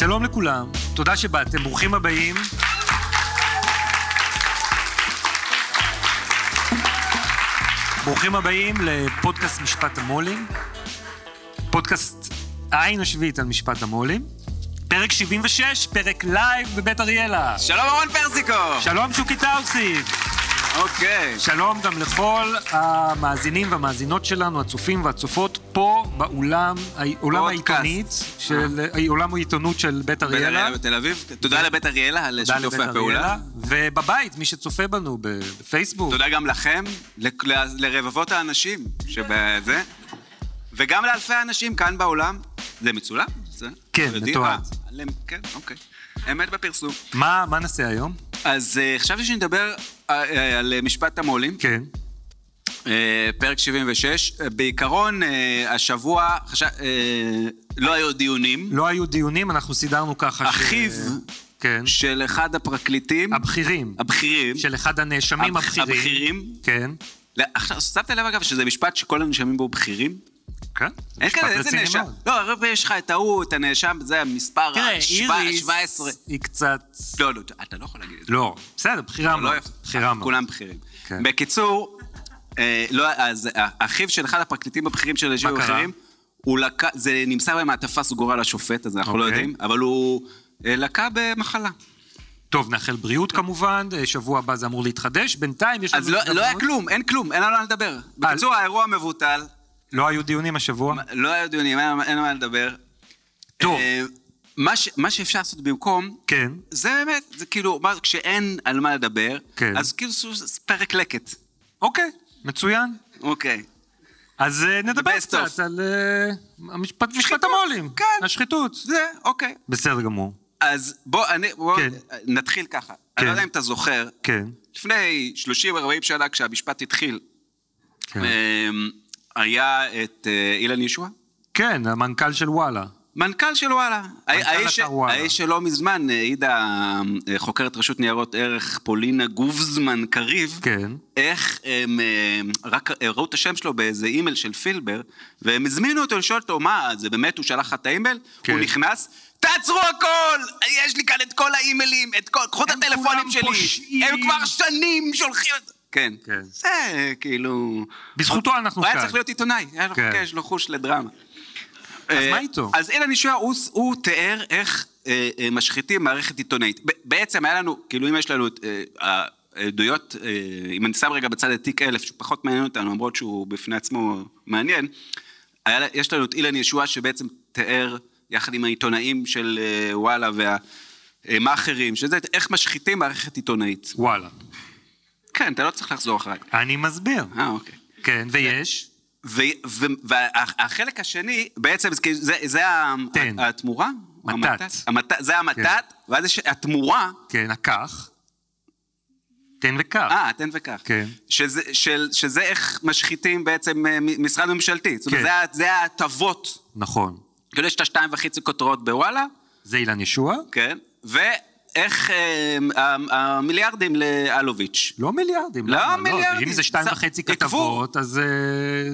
שלום לכולם, תודה שבאתם, ברוכים הבאים. ברוכים הבאים לפודקאסט משפט המו"לים, פודקאסט העין השביעית על משפט המו"לים. פרק 76, פרק לייב בבית אריאלה. שלום אהרון פרסיקו! שלום שוקי טאוסיג. אוקיי. שלום גם לכל המאזינים והמאזינות שלנו, הצופים והצופות, פה באולם, עולם. העיתונית, של, עולם העיתונות של בית בית אריאלה. אריאלה בתל אביב. תודה לבית אריאלה על שיתופי הפעולה. אריאלה, ובבית, מי שצופה בנו בפייסבוק. תודה גם לכם, ל- ל- לרבבות האנשים שבזה, וגם לאלפי האנשים כאן באולם. זה מצולם? זה? כן? מתועד. אה, כן, אוקיי. אמת בפרסום. מה, מה נעשה היום? אז אה, חשבתי שנדבר אה, אה, על משפט המו"לים, כן. אה, פרק 76. אה, בעיקרון, אה, השבוע חשב- אה, לא היו דיונים. לא היו דיונים, אנחנו סידרנו ככה אחיו כן. של אחד הפרקליטים, הבכירים. הבכירים, של אחד הנאשמים הבכ- הבכירים. הבכירים. כן. עכשיו, שמת לב אגב שזה משפט שכל הנאשמים בו בכירים? כן. אין כאלה, איזה נאשם? לא, הרבה יש לך את ההוא, את הנאשם, זה המספר תראה, ה- איריס 17. היא קצת... לא, לא, אתה לא יכול להגיד את זה. לא, בסדר, בכירה לא מאוד. יפה. בכירה מאוד. כולם בכירים. כן. בקיצור, אה, לא, אז אה, אחיו של אחד הפרקליטים הבכירים של אנשים לקה, זה נמסר במעטפה סגורה לשופט, אז אנחנו לא אוקיי. יודעים, אבל הוא אה, לקה במחלה. טוב, נאחל בריאות כמובן, שבוע הבא זה אמור להתחדש. בינתיים יש לנו... אז לא לא היה. כלום, אין כלום, אין לנו מה לדבר. בקיצור, האירוע מבוטל, לא היו דיונים השבוע? לא היו דיונים, אין מה לדבר. טוב. אה, מה ש- מה שאפשר לעשות במקום, כן. זה באמת, זה כאילו, מה, כשאין על מה לדבר, כן. אז כאילו זה פרק לקט. אוקיי, מצוין. אוקיי. אז אה, נדבר קצת of. על אה, המשפט, משפט המו"לים. כן. השחיתות. זה, אוקיי. בסדר גמור. אז בוא, אני, בוא כן. נתחיל ככה. כן. אני לא יודע אם אתה זוכר, כן. לפני 30-40 שנה כשהמשפט התחיל, כן. אמ, היה את אה, אילן ישוע, כן, המנכ"ל של וואלה. מנכ"ל של וואלה. האיש, שלא מזמן העידה אה, חוקרת רשות ניירות ערך פולינה גובזמן קריב, כן. איך הם אה, רק אה, ראו את השם שלו באיזה אימייל של פילבר, והם הזמינו אותו לשאול אותו, מה, זה באמת הוא שלח לך את האימייל? כן. הוא נכנס, תעצרו הכל! יש לי כאן את כל האימיילים, את כל, קחו את הטלפונים שלי, פושעים." הם כבר שנים שולחים. כן. כן. זה כאילו... בזכותו אנחנו הוא היה כאן. צריך להיות עיתונאי, היה לו כן. חוקר, יש לו חוש לדרמה. אז אה, מה איתו? אז אילן ישוע, הוא, תיאר איך אה, אה, משחיתים מערכת עיתונאית. בעצם היה לנו, כאילו אם יש לנו את העדויות, אם אני שם רגע בצד את תיק אלף, שהוא פחות מעניין אותנו, למרות שהוא בפני עצמו מעניין, היה, יש לנו את אילן ישוע שבעצם תיאר, יחד עם העיתונאים של וואלה והמאכערים, שזה איך משחיתים מערכת עיתונאית. וואלה. כן, אתה לא צריך לחזור אחריי. אני מסביר. אה, אוקיי. כן, ויש? והחלק השני, בעצם זה, תן. התמורה? מתת. המתת. זה המתת, כן. ואז יש התמורה, כן, הכך. תן וכך. אה, תן וכך. כן. שזה, של, שזה איך משחיתים בעצם אה, משרד ממשלתי. זאת אומרת, כן. זה ההטבות. נכון. כאילו יש את השתיים וחצי כותרות בוואלה, זה אילן ישוע? כן, ואיך אה, ה- המיליארדים לאלוביץ'. לא מיליארדים. לא למה? מיליארדים. אם זה שתיים וחצי. כתבות, אז אה,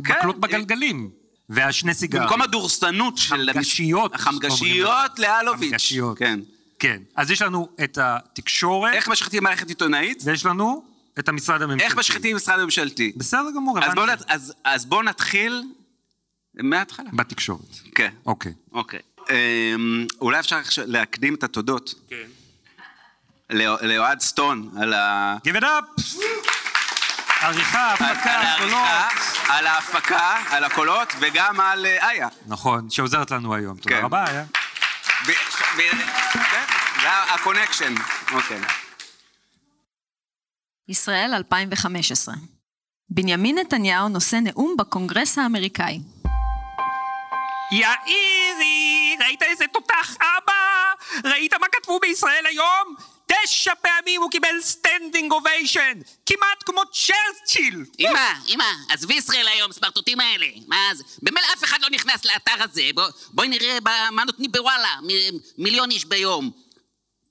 כן, מקלות אה, בגלגלים. והשני סיגרים. במקום הדורסנות של... חמגשיות. החמגשיות לאלוביץ'. חמגשיות. כן. כן. אז יש לנו את התקשורת, איך משחיתים מערכת עיתונאית? ויש לנו את המשרד הממשלתי. איך משחיתים משרד ממשלתי? בסדר גמור, אז בואו אז- אז נתחיל מההתחלה. בתקשורת. כן. אוקיי. אוקיי. אמ, אולי אפשר להקדים את התודות כן. לאו- לאוהד סטון על ה... Give it up! עריכה, על- הפקה, על קולות. על ההפקה, על הקולות, וגם על אה, איה. נכון, שעוזרת לנו היום. תודה כן. רבה, ב- כן, זה הקונקשן. אוקיי. ישראל 2015. בנימין נתניהו נושא נאום בקונגרס האמריקאי. יאירי, ראית איזה תותח אבא? ראית מה כתבו בישראל היום? תשע פעמים הוא קיבל standing ovation, כמעט כמו צ'רצ'יל. אמא, אמא, עזבי ישראל היום, סמרטוטים האלה. מה זה? במילא אף אחד לא נכנס לאתר הזה. בוא, בואי נראה מה נותנים בוואלה. מ- מיליון איש ביום.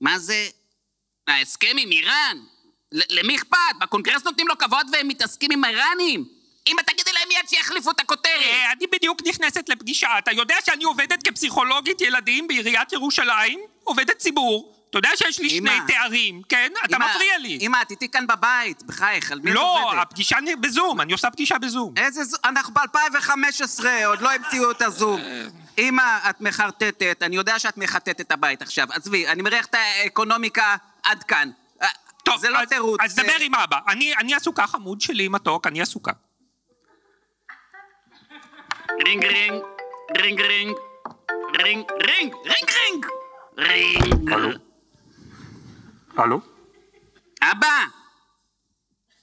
מה זה? ההסכם עם איראן? ל- למי אכפת? בקונגרס נותנים לו כבוד והם מתעסקים עם האיראנים? אמא, תגידי להם מיד שיחליפו את הכותרת. אה, אני בדיוק נכנסת לפגישה. אתה יודע שאני עובדת כפסיכולוגית ילדים בעיריית ירושלים? עובדת ציבור. אתה יודע שיש לי שני. תארים, כן? אתה מפריע לי. אמא, את איתי כאן בבית, בחייך, על מי את לא, עובדת? הפגישה נ- בזום, אני עושה פגישה בזום. איזה זום? אנחנו ב-2015, עוד לא המציאו את הזום. אמא, את מחרטטת, אני יודע שאת מחטטת את הבית עכשיו. עזבי, אני מריח את האקונומיקה עד כאן. אה, טוב, זה לא אז- תירוץ. אז זה- דבר עם אבא. אני אני עסוקה, חמוד שלי, מתוק, אני עסוקה. רינג רינג, רינג רינג, רינג רינג, רינג רינג, רינג. הלו? אבא!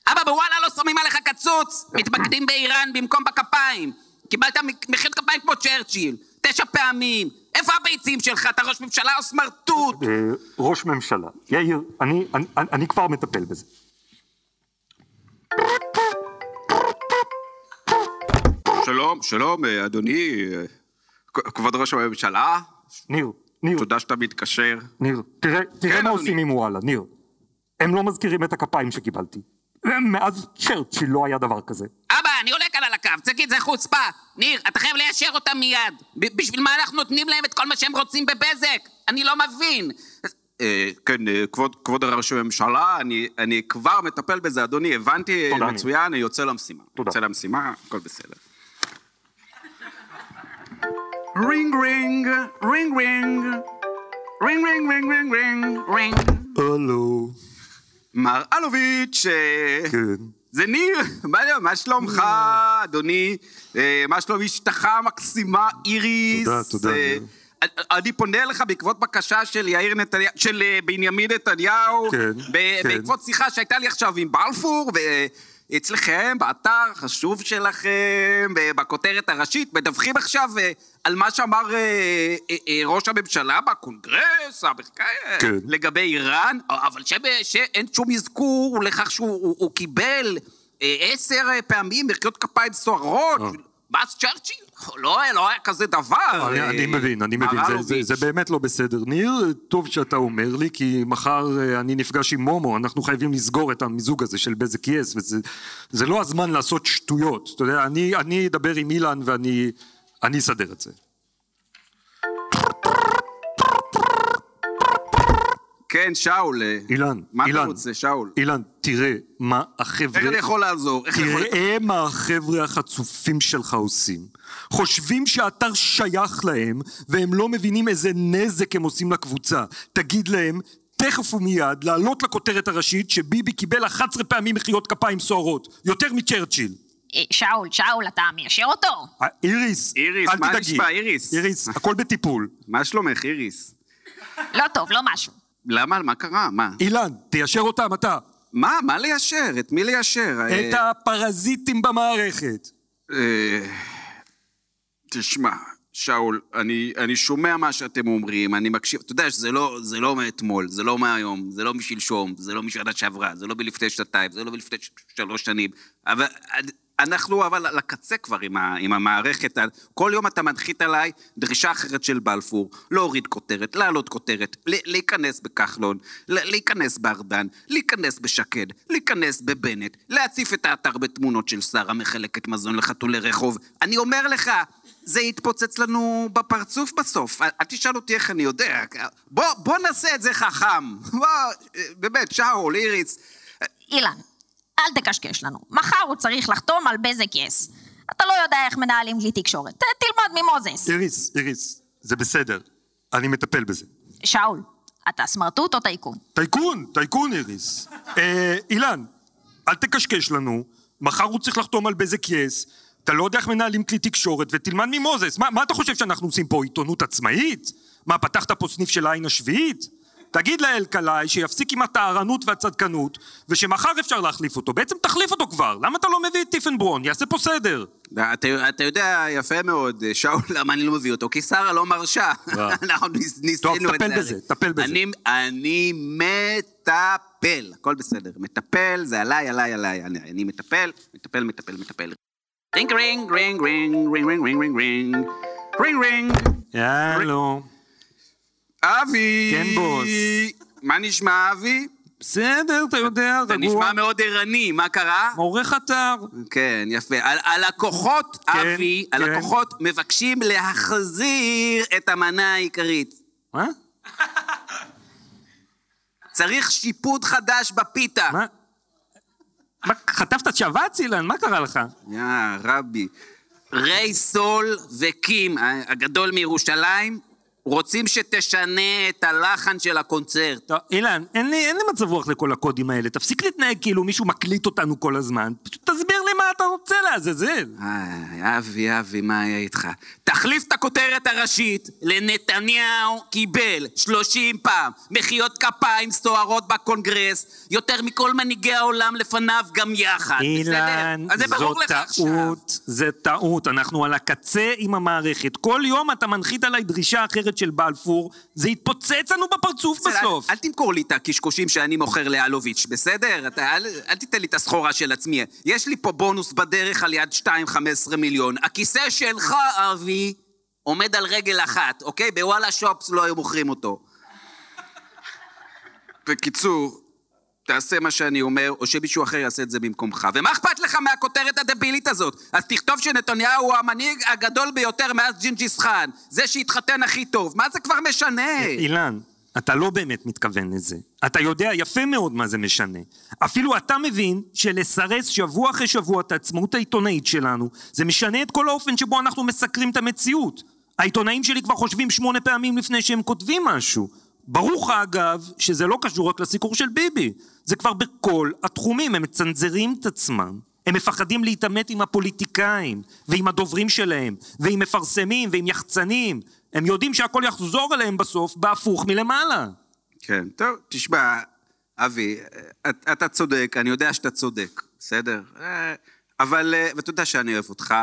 אבא, בוואלה לא שמים עליך קצוץ! מתמקדים באיראן במקום בכפיים! קיבלת מחיאות כפיים כמו צ'רצ'יל! תשע פעמים! איפה הביצים שלך? אתה ראש ממשלה או סמרטוט? אה, ראש ממשלה. יאיר, אני, אני, אני כבר מטפל בזה. שלום, שלום, אה, אדוני, אה, כבוד ראש הממשלה, ניר, ניר, תודה שאתה מתקשר. ניר, תראה, תראה כן, מה אדוני. עושים עם וואלה, ניר. הם לא מזכירים את הכפיים שקיבלתי. מאז צ'רצ'יל לא היה דבר כזה. אבא, אני עולה כאן על הקו, צקי, זה חוצפה! ניר, אתה חייב ליישר אותם מיד! ב- בשביל מה אנחנו נותנים להם את כל מה שהם רוצים בבזק? אני לא מבין! אה, כן, אה, כבוד, כבוד ראש הממשלה, אני, אני כבר מטפל בזה, אדוני, הבנתי תודה, אה. מצוין, אני יוצא למשימה. תודה. יוצא למשימה, הכל בסדר. רינג רינג, רינג רינג, רינג רינג רינג רינג רינג רינג. הלו. מר אלוביץ', אה, כן. זה ניר, מה, שלומך, אדוני? אה, מה שלום אשתך המקסימה איריס? תודה, תודה, אה. אני פונה אליך בעקבות בקשה של יאיר נתניהו, של בנימין נתניהו, כן, כן. בעקבות שיחה שהייתה לי עכשיו עם בלפור, ואצלכם, באתר חשוב שלכם, בכותרת הראשית, מדווחים עכשיו אה, על מה שאמר אה, אה, ראש הממשלה בקונגרס, כן. לגבי איראן, אבל שאין שום אזכור לכך שהוא הוא- הוא קיבל עשר פעמים מחיאות כפיים סוערות. מס צ'רצ'יל? לא, לא היה כזה דבר. אני, אה, אני מבין, אני מבין, זה, זה. זה באמת לא בסדר. ניר, טוב שאתה אומר לי, כי מחר אה, אני נפגש עם מומו, אנחנו חייבים לסגור את המיזוג הזה של בזק יס, וזה זה לא הזמן לעשות שטויות. אתה יודע, אני, אני אדבר עם אילן ואני אני אסדר את זה. כן, שאול. אה, אילן, מה אילן, אתה רוצה, שאול? אילן, תראה מה החבר'ה... איך אני יכול לעזור? איך אני יכול... תראה מה החבר'ה החצופים שלך עושים. חושבים שהאתר שייך להם, והם לא מבינים איזה נזק הם עושים לקבוצה. תגיד להם, תכף ומיד, לעלות לכותרת הראשית שביבי קיבל 11 פעמים מחיאות כפיים סוערות. יותר מצ'רצ'יל. אה, שאול, שאול, אתה מיישר אותו? אה, איריס, איריס, אל מה תדאגי. נשמע, איריס? איריס, הכל בטיפול. מה שלומך, איריס? לא טוב, לא משהו. למה? מה קרה? מה? אילן, תיישר אותם אתה. מה? מה ליישר? את מי ליישר? את אה, הפרזיטים במערכת. אה, תשמע, שאול, אני, אני שומע מה שאתם אומרים, אני מקשיב, אתה יודע שזה לא, זה לא מאתמול, זה לא מהיום, זה לא משלשום, זה לא משנה שעברה, זה לא מלפני שנתיים, זה לא מלפני שלוש שנים, אבל אנחנו אבל על הקצה כבר עם, ה, עם המערכת, כל יום אתה מנחית עליי דרישה אחרת של בלפור, להוריד כותרת, להעלות כותרת, להיכנס בכחלון, להיכנס בארדן, להיכנס בשקד, להיכנס בבנט, להציף את האתר בתמונות של שרה מחלקת מזון לחתולי רחוב. אני אומר לך, זה יתפוצץ לנו בפרצוף בסוף. אל אל תשאל אותי איך אני יודע. בוא, בוא נעשה את זה חכם. בוא, באמת, שאול, איריס. אילן, אל תקשקש לנו. מחר הוא צריך לחתום על בזק יס. אתה לא יודע איך מנהלים כלי תקשורת. ת- תלמד ממוזס. איריס, איריס, זה בסדר. אני מטפל בזה. שאול, אתה סמרטוט או טייקון? טייקון, טייקון איריס. אה, אילן, אל תקשקש לנו, מחר הוא צריך לחתום על בזק יס, אתה לא יודע איך מנהלים כלי תקשורת, ותלמד ממוזס. מה, מה אתה חושב שאנחנו עושים פה, עיתונות עצמאית? מה, פתחת פה סניף של העין השביעית? תגיד לאלקלעי שיפסיק עם הטהרנות והצדקנות, ושמחר אפשר להחליף אותו. בעצם תחליף אותו כבר. למה אתה לא מביא את טיפנברון? יעשה פה סדר. אתה, אתה יודע יפה מאוד, שאול, למה אני לא מביא אותו? כי שרה לא מרשה. אה. אנחנו ניס- ניסינו את זה. טפל בזה, טפל בזה. אני, אני מטפל, הכל בסדר. מטפל, זה עליי, עליי, עליי. אני, אני מטפל, מטפל, מטפל, מטפל. רינג, רינג, רינג, רינג, רינג, רינג, רינג, רינג, רינג, רינג, רינג. יאללה. אבי! כן, בוס. מה נשמע, אבי? בסדר, אתה יודע, אתה רגוע. נשמע מאוד ערני, מה קרה? עורך אתר. כן, יפה. הלקוחות, כן, אבי, כן. הלקוחות מבקשים להחזיר את המנה העיקרית. מה? צריך שיפוד חדש בפיתה. מה? מה, חטפת שבץ, אילן? מה קרה לך? יא רבי. ריי סול וקים, הגדול מירושלים, רוצים שתשנה את הלחן של הקונצרט. טוב, אילן, אין לי, אין לי מצב רוח לכל הקודים האלה. תפסיק להתנהג כאילו מישהו מקליט אותנו כל הזמן. פשוט תסביר לי מה אתה רוצה לעזאזל. איי, אבי, אבי, מה היה איתך? תחליף את הכותרת הראשית לנתניהו קיבל 30 פעם מחיאות כפיים סוערות בקונגרס, יותר מכל מנהיגי העולם לפניו גם יחד. אילן, זו. טעות, זה טעות. אנחנו על הקצה עם המערכת. כל יום אתה מנחית עליי דרישה אחרת של בלפור, זה יתפוצץ לנו בפרצוף בסוף. אל, אל תמכור לי את הקשקושים שאני מוכר לאלוביץ', בסדר? אתה, אל, אל תיתן לי את הסחורה של עצמי. יש לי פה בונוס בדרך על יד 2.15 מיליון. הכיסא שלך, אבי, עומד על רגל אחת, אוקיי? בוואלה שופס לא היו מוכרים אותו. בקיצור, תעשה מה שאני אומר, או שמישהו אחר יעשה את זה במקומך. ומה אכפת לך מהכותרת הדבילית הזאת? אז תכתוב שנתניהו הוא המנהיג הגדול ביותר מאז ג'ינג'יס חאן. זה שהתחתן הכי טוב. מה זה כבר משנה? אילן, אתה לא באמת מתכוון לזה. אתה יודע יפה מאוד מה זה משנה. אפילו אתה מבין שלסרס שבוע אחרי שבוע את העצמאות העיתונאית שלנו, זה משנה את כל האופן שבו אנחנו מסקרים את המציאות. העיתונאים שלי כבר חושבים שמונה פעמים לפני שהם כותבים משהו. ברור לך אגב שזה לא קשור רק לסיקור של ביבי. זה כבר בכל התחומים, הם מצנזרים את עצמם. הם מפחדים להתעמת עם הפוליטיקאים, ועם הדוברים שלהם, ועם מפרסמים, ועם יחצנים. הם יודעים שהכל יחזור אליהם בסוף, בהפוך מלמעלה. כן, טוב, תשמע, אבי, את- אתה צודק, אני יודע שאתה צודק, בסדר? אה, אבל, אה, ואתה יודע שאני אוהב אותך,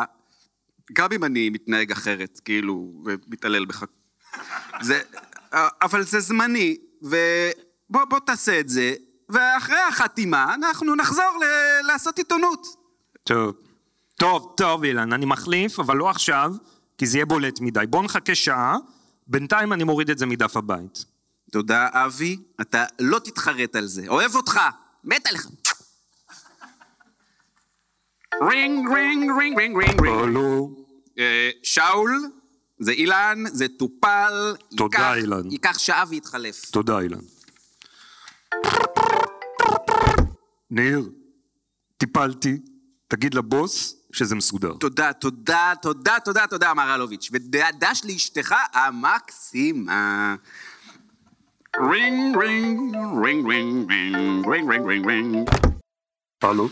גם אם אני מתנהג אחרת, כאילו, ומתעלל בך. זה, אה, אבל זה זמני, ובוא בוא תעשה את זה, ואחרי החתימה אנחנו נחזור ל- לעשות עיתונות. טוב. טוב, טוב, אילן, אני מחליף, אבל לא עכשיו, כי זה יהיה בולט מדי. בוא נחכה שעה, בינתיים אני מוריד את זה מדף הבית. תודה, אבי, אתה לא תתחרט על זה. אוהב אותך, מת עליך. רינג, רינג, רינג, רינג, רינג, רינג. לא. אה, שאול, זה אילן, זה טופל. תודה, ייקח- אילן. ייקח שעה ויתחלף. תודה, אילן. ניר, טיפלתי, תגיד לבוס שזה מסודר. תודה, תודה, תודה, תודה, תודה, מר אלוביץ'. ודש לאשתך המקסימה. רינג, רינג, רינג, רינג, רינג, רינג, רינג, רינג, רינג. הלו?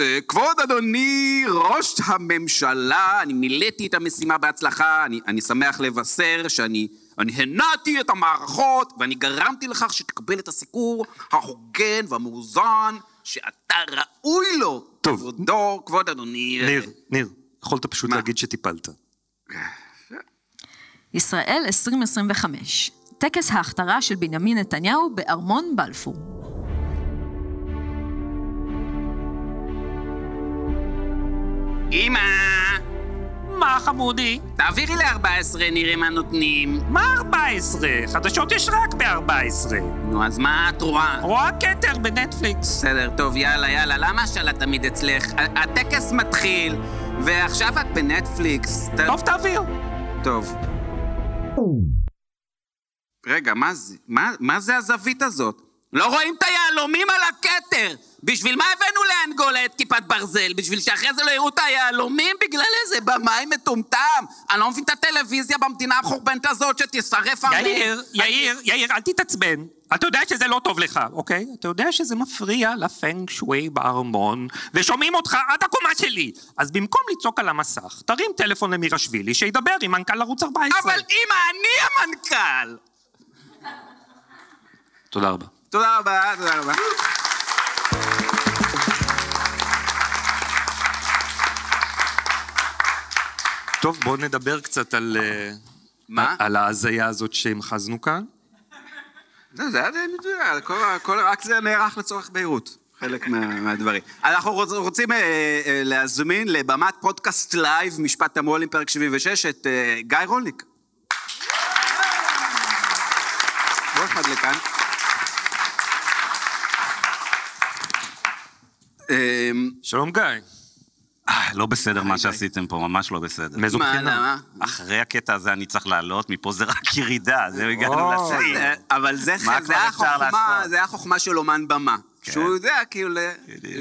אה, כבוד אדוני ראש הממשלה, אני מילאתי את המשימה בהצלחה, אני, אני שמח לבשר שאני אני הנעתי את המערכות ואני גרמתי לכך שתקבל את הסיקור ההוגן והמאוזן שאתה ראוי לו. טוב. כבודו, כבוד אדוני. ניר, ניר, יכולת פשוט מה? להגיד שטיפלת. ישראל 2025, טקס ההכתרה של בנימין נתניהו בארמון בלפור. אמא, מה חמודי? תעבירי ל-14, נראה מה נותנים. מה 14? חדשות יש רק ב-14. נו, אז מה את רואה? רואה כתר בנטפליקס. בסדר, טוב, יאללה, יאללה, למה השאלה תמיד אצלך? הטקס מתחיל, ועכשיו את בנטפליקס. ת- טוב, תעביר. טוב. רגע, מה זה? מה, מה זה הזווית הזאת? לא רואים את היהלומים על הכתר! בשביל מה הבאנו לאנגולה את כיפת ברזל? בשביל שאחרי זה לא יראו את היהלומים בגלל איזה במאי מטומטם? אני לא מבין את הטלוויזיה במדינה החורבנת הזאת שתשרף עמי. יאיר, יאיר, יאיר, אל תתעצבן. אתה יודע שזה לא טוב לך, אוקיי? אתה יודע שזה מפריע לפנג שווי בארמון, ושומעים אותך עד הקומה שלי. אז במקום לצעוק על המסך, תרים טלפון למירשווילי שידבר עם מנכ"ל ערוץ 14. אבל אמא, אני המנכ"ל! תודה רבה. תודה רבה, תודה רבה. טוב, בואו נדבר קצת על... אה, מה? על ההזיה הזאת שהמחזנו כאן. לא, זה היה די מדויק, כל- כל- רק זה נערך לצורך בהירות, חלק מה- מהדברים. אנחנו רוצ- רוצים אה, אה, להזמין לבמת פודקאסט לייב, משפט המו"לים, פרק 76, את גיא רולניק. בוא אחד לכאן. שלום גיא. אה, לא בסדר מה. שעשיתם פה, ממש לא בסדר. מאיזו בחינה? אחרי הקטע הזה אני צריך לעלות, מפה זה רק ירידה, זהו הגענו. לשיא. אה, אבל זה זה החוכמה? זה של אומן במה. כן. שהוא יודע כאילו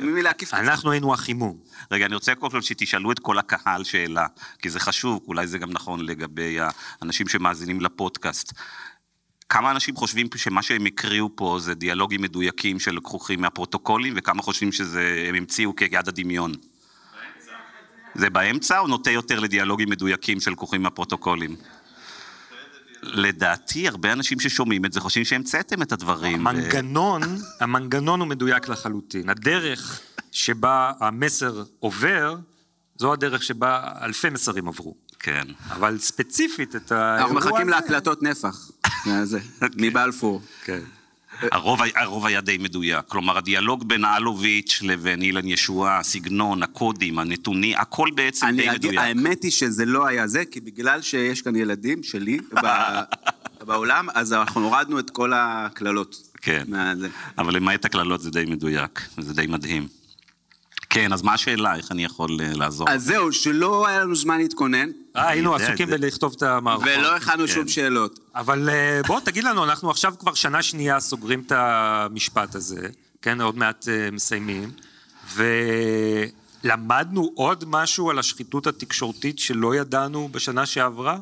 ממי להקיף את עצמו. אנחנו היינו החימום. רגע, אני רוצה קודם כל שתשאלו את כל הקהל שאלה, כי זה חשוב, אולי זה גם נכון לגבי האנשים שמאזינים לפודקאסט. כמה אנשים חושבים שמה שהם הקריאו פה זה דיאלוגים מדויקים שלקוחים מהפרוטוקולים, וכמה חושבים שהם המציאו כיד הדמיון? זה באמצע או נוטה יותר לדיאלוגים מדויקים שלקוחים מהפרוטוקולים? לדעתי, הרבה אנשים ששומעים את זה חושבים שהמצאתם את הדברים. המנגנון, המנגנון הוא מדויק לחלוטין. הדרך שבה המסר עובר, זו הדרך שבה אלפי מסרים עברו. כן. אבל ספציפית את האירוע אנחנו מחכים הזה- להקלטות נפח. מבלפור. כן. הרוב, הרוב היה די מדויק. כלומר, הדיאלוג בין אלוביץ' לבין אילן ישועה, הסגנון, הקודים, הנתונים, הכל בעצם די אגיד, מדויק. האמת היא שזה לא היה זה, כי בגלל שיש כאן ילדים שלי בעולם, אז אנחנו הורדנו את כל הקללות. כן. אבל למעט הקללות זה די מדויק, זה די מדהים. כן, אז מה השאלה? איך אני יכול אה, לעזור? אז זהו, שלא היה לנו זמן להתכונן, היינו יודע את עסוקים. בלכתוב את המערכות. ולא הכנו כן. שום שאלות. אבל אה, בוא, תגיד לנו, אנחנו עכשיו כבר שנה שנייה סוגרים את המשפט הזה, כן, עוד מעט אה, מסיימים, ולמדנו עוד משהו על השחיתות התקשורתית שלא ידענו בשנה שעברה?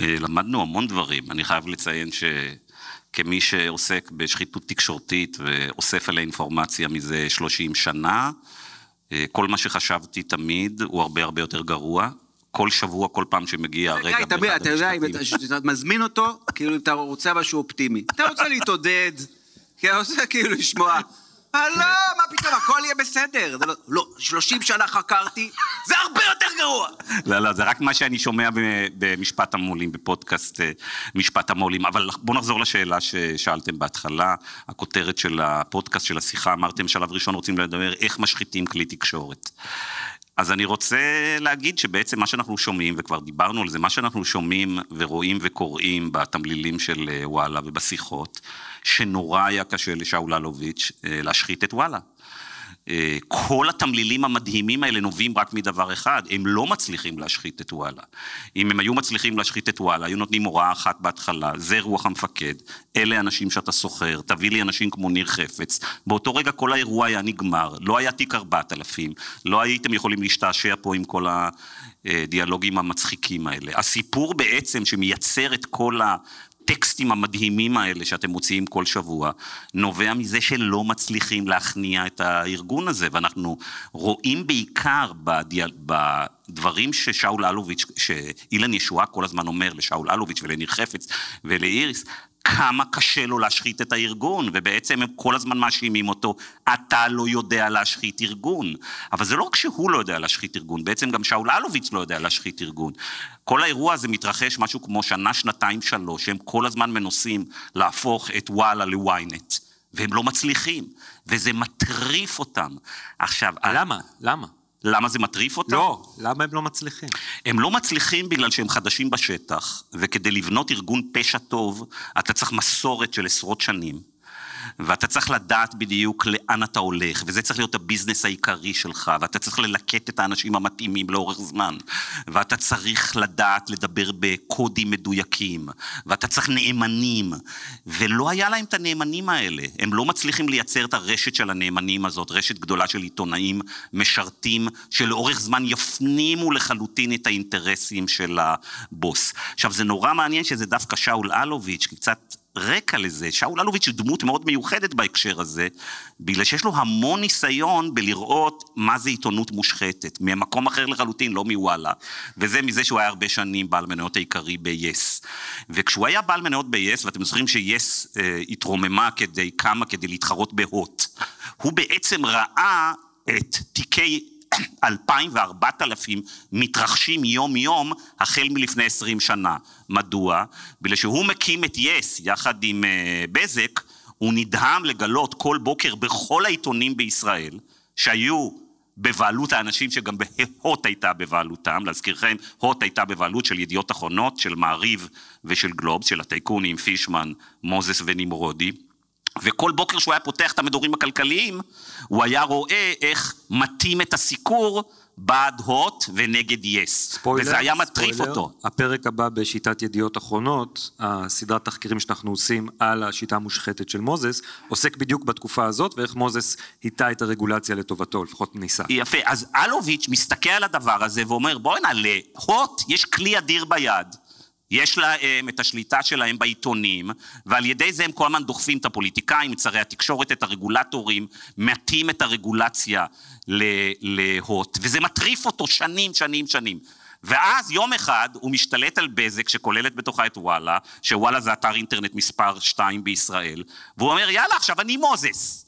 אה, למדנו המון דברים. אני חייב לציין שכמי שעוסק בשחיתות תקשורתית ואוסף עליה אינפורמציה מזה 30 שנה, אה, כל מה שחשבתי תמיד הוא הרבה הרבה יותר גרוע. כל שבוע, כל פעם שמגיע הרגע באחד אתה יודע, אם המשפטים. אתה מזמין אותו, כאילו אם אתה רוצה משהו אופטימי. אתה רוצה להתעודד, כי אתה רוצה כאילו לשמוע, לא, מה פתאום, הכל יהיה בסדר. לא, לא, 30 שנה חקרתי, זה הרבה יותר גרוע. לא, לא, זה רק מה שאני שומע במשפט המו"לים, בפודקאסט אה, משפט המו"לים. אבל בואו נחזור לשאלה ששאלתם בהתחלה. הכותרת של הפודקאסט, של השיחה, אמרתם שלב ראשון רוצים לדבר איך משחיתים כלי תקשורת. אז אני רוצה להגיד שבעצם מה שאנחנו שומעים, וכבר דיברנו על זה, מה שאנחנו שומעים ורואים וקוראים בתמלילים של אה, וואלה ובשיחות, שנורא היה קשה לשאול אלוביץ' אה, להשחית את וואלה. כל התמלילים המדהימים האלה נובעים רק מדבר אחד, הם לא מצליחים להשחית את וואלה. אם הם היו מצליחים להשחית את וואלה, היו נותנים הוראה אחת בהתחלה, זה רוח המפקד, אלה אנשים שאתה שוכר, תביא לי אנשים כמו ניר חפץ. באותו רגע כל האירוע היה נגמר, לא היה תיק 4000, לא הייתם יכולים להשתעשע פה עם כל הדיאלוגים המצחיקים האלה. הסיפור בעצם שמייצר את כל ה... הטקסטים המדהימים האלה שאתם מוציאים כל שבוע, נובע מזה שלא מצליחים להכניע את הארגון הזה, ואנחנו רואים בעיקר בדיאל, בדברים ששאול אלוביץ', שאילן ישועה כל הזמן אומר לשאול אלוביץ' ולניר חפץ ולאיריס, כמה קשה לו להשחית את הארגון, ובעצם הם כל הזמן מאשימים אותו, אתה לא יודע להשחית ארגון. אבל זה לא רק שהוא לא יודע להשחית ארגון, בעצם גם שאול אלוביץ' לא יודע להשחית ארגון. כל האירוע הזה מתרחש משהו כמו שנה, שנתיים, שלוש, הם כל הזמן מנסים להפוך את וואלה לוויינט, והם לא מצליחים, וזה מטריף אותם. עכשיו, למה? למה? למה זה מטריף אותם? לא, למה הם לא מצליחים? הם לא מצליחים בגלל שהם חדשים בשטח, וכדי לבנות ארגון פשע טוב, אתה צריך מסורת של עשרות שנים. ואתה צריך לדעת בדיוק לאן אתה הולך, וזה צריך להיות הביזנס העיקרי שלך, ואתה צריך ללקט את האנשים המתאימים לאורך זמן, ואתה צריך לדעת לדבר בקודים מדויקים, ואתה צריך נאמנים, ולא היה להם את הנאמנים האלה. הם לא מצליחים לייצר את הרשת של הנאמנים הזאת, רשת גדולה של עיתונאים משרתים, שלאורך זמן יפנימו לחלוטין את האינטרסים של הבוס. עכשיו, זה נורא מעניין שזה דווקא שאול אלוביץ', כי קצת רקע לזה. שאול אלוביץ' הוא דמות מאוד מיוחדת בהקשר הזה, בגלל שיש לו המון ניסיון בלראות מה זה עיתונות מושחתת, ממקום אחר לחלוטין, לא מוואלה. וזה מזה שהוא היה הרבה שנים בעל מניות העיקרי ב-yes. וכשהוא היה בעל מניות ב-yes, ואתם זוכרים ש-yes אה, התרוממה כדי, קמה כדי להתחרות בהוט, הוא בעצם ראה את תיקי 2,000 ו-4,000 מתרחשים יום-יום החל מלפני 20 שנה. מדוע? בגלל שהוא מקים את יס יחד עם uh, בזק, הוא נדהם לגלות כל בוקר בכל העיתונים בישראל, שהיו בבעלות האנשים שגם בהוט הייתה בבעלותם, להזכירכם, הוט הייתה בבעלות של ידיעות אחרונות, של מעריב ושל גלובס, של הטייקונים, פישמן, מוזס ונמרודי. וכל בוקר שהוא היה פותח את המדורים הכלכליים, הוא היה רואה איך מטים את הסיקור בעד הוט ונגד יס. ספוילר, וזה היה מטריף ספוילר, אותו. הפרק הבא בשיטת ידיעות אחרונות, הסדרת תחקירים שאנחנו עושים על השיטה המושחתת של מוזס, עוסק בדיוק בתקופה הזאת, ואיך מוזס היטה את הרגולציה לטובתו, לפחות ניסה. יפה, אז אלוביץ' מסתכל על הדבר הזה ואומר, בוא'נה, להוט יש כלי אדיר ביד. יש להם את השליטה שלהם בעיתונים, ועל ידי זה הם כל הזמן דוחפים את הפוליטיקאים, את שרי התקשורת, את הרגולטורים, מעטים את הרגולציה להוט, וזה מטריף אותו שנים, שנים, שנים. ואז יום אחד הוא משתלט על בזק שכוללת בתוכה את וואלה, שוואלה זה אתר אינטרנט מספר 2 בישראל, והוא אומר יאללה עכשיו אני מוזס.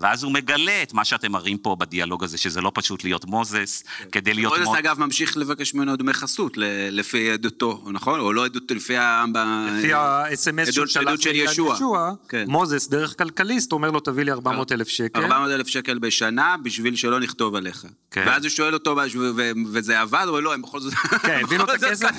ואז הוא מגלה את מה שאתם מראים פה בדיאלוג הזה, שזה לא פשוט להיות מוזס, כדי להיות מוזס מוזס. אגב ממשיך לבקש ממנו דמי חסות ל- לפי עדותו, נכון? או לא עדות, לפי ה... ב- לפי ה-SMS שהוא עדות- שלח עדות של אילן ישועה. ישועה, כן. מוזס דרך כלכליסט אומר לו תביא לי 400 אלף שקל. 400 אלף שקל בשנה בשביל שלא נכתוב עליך. כן. ואז הוא שואל אותו, ו- ו- וזה עבד? הוא אומר לא, הם בכל זאת... כן, הבינו את הכסף.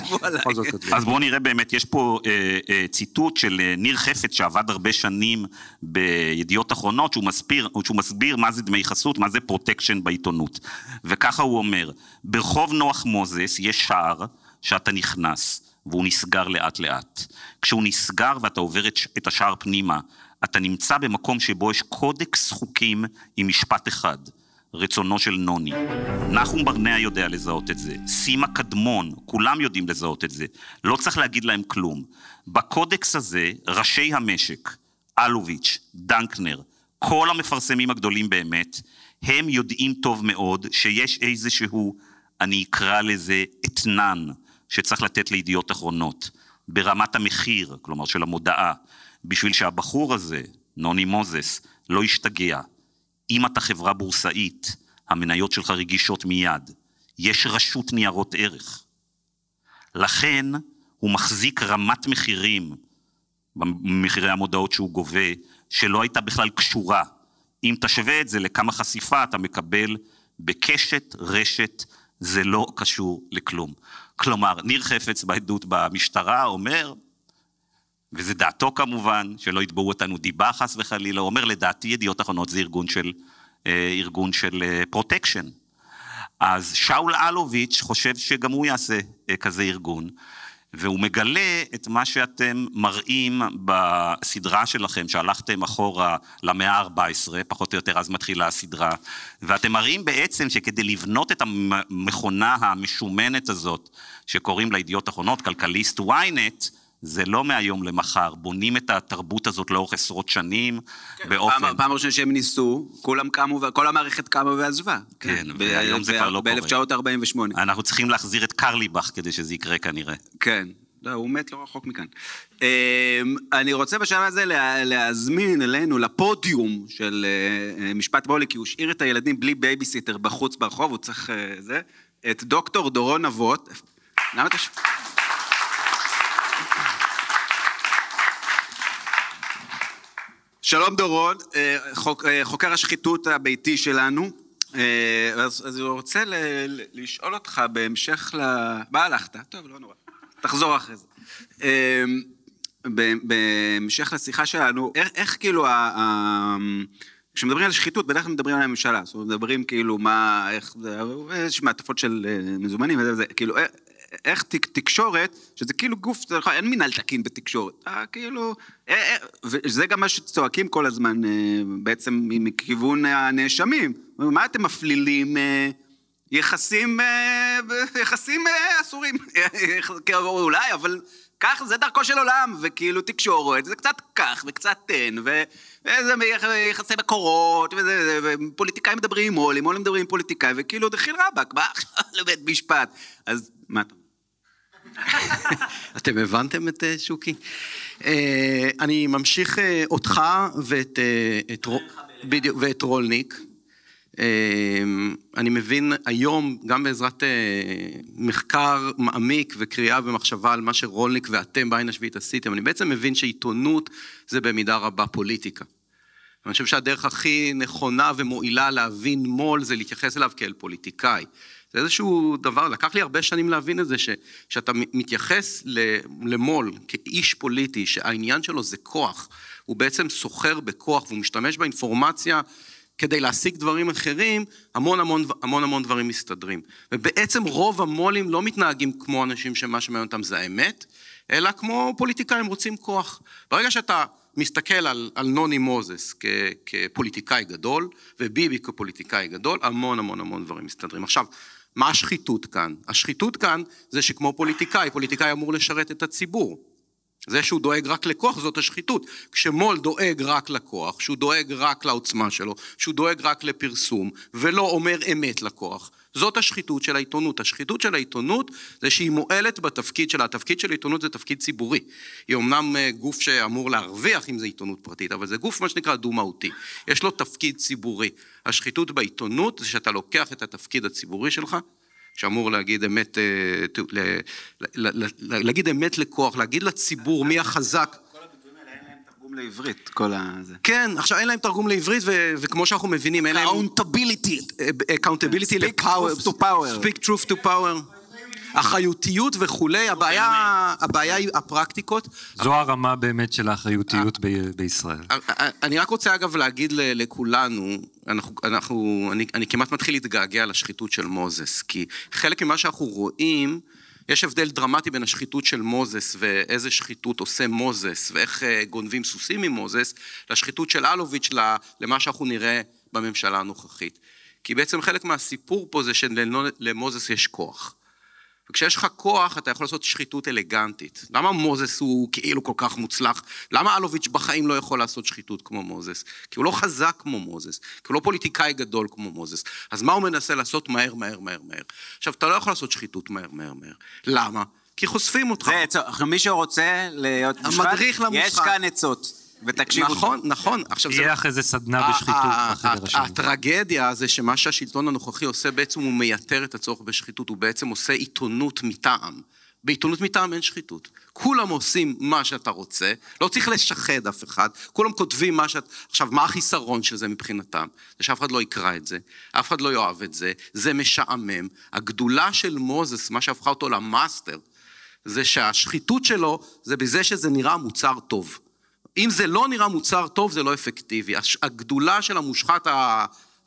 אז בואו נראה באמת, יש פה אה, אה, ציטוט של אה, ניר חפץ שעבד הרבה שנים בידיעות אחרונות, שהוא מסביר, שהוא מסביר מה זה דמי חסות, מה זה פרוטקשן בעיתונות. וככה הוא אומר, ברחוב נוח מוזס יש שער שאתה נכנס, והוא נסגר לאט לאט. כשהוא נסגר ואתה עובר את, את השער פנימה, אתה נמצא במקום שבו יש קודקס חוקים עם משפט אחד. רצונו של נוני. נחום ברנע יודע לזהות את זה, סימה קדמון, כולם יודעים לזהות את זה, לא צריך להגיד להם כלום. בקודקס הזה, ראשי המשק, אלוביץ', דנקנר, כל המפרסמים הגדולים באמת, הם יודעים טוב מאוד שיש איזשהו, אני אקרא לזה אתנן, שצריך לתת לידיעות אחרונות, ברמת המחיר, כלומר של המודעה, בשביל שהבחור הזה, נוני מוזס, לא ישתגע. אם אתה חברה בורסאית, המניות שלך רגישות מיד. יש רשות ניירות ערך. לכן הוא מחזיק רמת מחירים במחירי המודעות שהוא גובה, שלא הייתה בכלל קשורה. אם תשווה את זה לכמה חשיפה אתה מקבל בקשת, רשת, זה לא קשור לכלום. כלומר, ניר חפץ בעדות במשטרה אומר, וזה דעתו כמובן, שלא יתבעו אותנו דיבה חס וחלילה, הוא אומר לדעתי ידיעות אחרונות זה ארגון של, אה, ארגון של אה, פרוטקשן. אז שאול אלוביץ' חושב שגם הוא יעשה אה, כזה ארגון, והוא מגלה את מה שאתם מראים בסדרה שלכם, שהלכתם אחורה למאה ה-14, פחות או יותר אז מתחילה הסדרה, ואתם מראים בעצם שכדי לבנות את המכונה המשומנת הזאת, שקוראים לה ידיעות אחרונות, כלכליסט ynet, זה לא מהיום למחר, בונים את התרבות הזאת לאורך עשרות שנים, באופן... פעם, פעם ראשונה שהם ניסו, כולם קמו, כל המערכת קמה ועזבה. כן, והיום זה כבר לא קורה. ב-1948. אנחנו צריכים להחזיר את קרליבך כדי שזה יקרה כנראה. כן. לא, הוא מת לא רחוק מכאן. אמ, אני רוצה בשלב הזה לה- להזמין אלינו לפודיום של אה, אה, משפט המו"לים, כי הוא השאיר את הילדים בלי בייביסיטר בחוץ ברחוב, הוא צריך אה, זה, את דוקטור דורון אבות. למה אתה... שלום דורון, אה, חוק, אה, חוקר השחיתות הביתי שלנו. אה, אז, אז אני רוצה ל, ל, לשאול אותך בהמשך ל... מה הלכת? טוב, לא נורא. תחזור אחרי זה. בהמשך לשיחה שלנו, איך, איך כאילו, ה- ה- כשמדברים על שחיתות, בדרך כלל מדברים על הממשלה, זאת אומרת, מדברים כאילו מה, איך, זה, יש מעטפות של מזומנים וזה וזה, כאילו, איך, תק, תקשורת, שזה כאילו גוף, נכון, אין מינהל תקין בתקשורת, אה, כאילו, אה, אה, וזה גם מה שצועקים כל הזמן, אה, בעצם מכיוון הנאשמים, מה אתם מפלילים? אה, יחסים, אה, יחסים אה, אסורים, אולי, אבל כך, זה דרכו של עולם, וכאילו תקשורת, זה קצת כך וקצת תן, ו- וזה יחסי מקורות, וזה, זה- ופוליטיקאים מדברים עם מו"לים, מו"לים מדברים עם פוליטיקאים, וכאילו דחיל רבאק, בא עכשיו לבית משפט. אז מה אתה? אתם הבנתם את אה, שוקי? אה, אני ממשיך אה, אותך ואת רולניק. אה, אני מבין היום, גם בעזרת אה, מחקר מעמיק וקריאה ומחשבה על מה שרולניק ואתם בעין השביעית עשיתם, אני בעצם מבין שעיתונות זה במידה רבה פוליטיקה. אני חושב שהדרך הכי נכונה ומועילה להבין מו"ל זה להתייחס אליו כאל פוליטיקאי. זה איזשהו דבר, לקח לי הרבה שנים להבין את זה, ש, שאתה מתייחס למו"ל כאיש פוליטי, שהעניין שלו זה כוח, הוא בעצם סוחר בכוח והוא משתמש באינפורמציה כדי להשיג דברים אחרים, המון המון המון המון דברים מסתדרים. ובעצם רוב המו"לים לא מתנהגים כמו אנשים שמה שמעניין אותם זה האמת, אלא כמו פוליטיקאים רוצים כוח. ברגע שאתה מסתכל על, על נוני מוזס כ, כפוליטיקאי גדול, וביבי כפוליטיקאי גדול, המון המון המון דברים מסתדרים. עכשיו, מה השחיתות כאן? השחיתות כאן זה שכמו פוליטיקאי, פוליטיקאי אמור לשרת את הציבור. זה שהוא דואג רק לכוח זאת השחיתות. כשמו"ל דואג רק לכוח, שהוא דואג רק לעוצמה שלו, שהוא דואג רק לפרסום, ולא אומר אמת לכוח, זאת השחיתות של העיתונות. השחיתות של העיתונות זה שהיא מועלת בתפקיד שלה. התפקיד של עיתונות זה תפקיד ציבורי. היא אמנם אה, גוף שאמור להרוויח אם זה עיתונות פרטית, אבל זה גוף מה שנקרא דו-מהותי. יש לו תפקיד ציבורי. השחיתות בעיתונות זה שאתה לוקח את התפקיד הציבורי שלך, שאמור להגיד אמת, אה, ת- ל- ל- ל- ל- להגיד אמת לכוח, להגיד לציבור מי החזק. לעברית, כל ה... זה. כן, עכשיו אין להם תרגום לעברית, ו- וכמו שאנחנו מבינים, אין להם... Truth to power. speak truth to power. אחריותיות וכולי, הבעיה, הבעיה היא הפרקטיקות. זו הרמה באמת של האחריותיות ב- בישראל. אני רק רוצה אגב להגיד ל- לכולנו, אנחנו, אנחנו, אני, אני כמעט מתחיל להתגעגע לשחיתות של מוזס, כי חלק ממה שאנחנו רואים, יש הבדל דרמטי בין השחיתות של מוזס ואיזה שחיתות עושה מוזס ואיך אה, גונבים סוסים ממוזס, לשחיתות של אלוביץ' למה שאנחנו נראה בממשלה הנוכחית. כי בעצם חלק מהסיפור פה זה שלמוזס יש כוח. וכשיש לך כוח, אתה יכול לעשות שחיתות אלגנטית. למה מוזס הוא כאילו כל כך מוצלח? למה אלוביץ' בחיים לא יכול לעשות שחיתות כמו מוזס? כי הוא לא חזק כמו מוזס, כי הוא לא פוליטיקאי גדול כמו מוזס. אז מה הוא מנסה לעשות מהר, מהר, מהר, מהר? עכשיו, אתה לא יכול לעשות שחיתות מהר, מהר, מהר. למה? כי חושפים אותך. זה עצות. מי שרוצה להיות למושחת. יש כאן עצות. ותקשיבו. נכון, נכון. עכשיו, זה... יהיה אחרי זה סדנה בשחיתות בחדר השני. הטרגדיה זה שמה שהשלטון הנוכחי עושה בעצם הוא מייתר את הצורך בשחיתות, הוא בעצם עושה עיתונות מטעם. בעיתונות מטעם אין שחיתות. כולם עושים מה שאתה רוצה, לא צריך לשחד אף אחד, כולם כותבים מה שאת... עכשיו, מה החיסרון של זה מבחינתם? זה שאף אחד לא יקרא את זה, אף אחד לא יאהב את זה, זה משעמם. הגדולה של מוזס, מה שהפכה אותו למאסטר, זה שהשחיתות שלו זה בזה שזה נראה מוצר טוב. אם זה לא נראה מוצר טוב, זה לא אפקטיבי. הגדולה של המושחת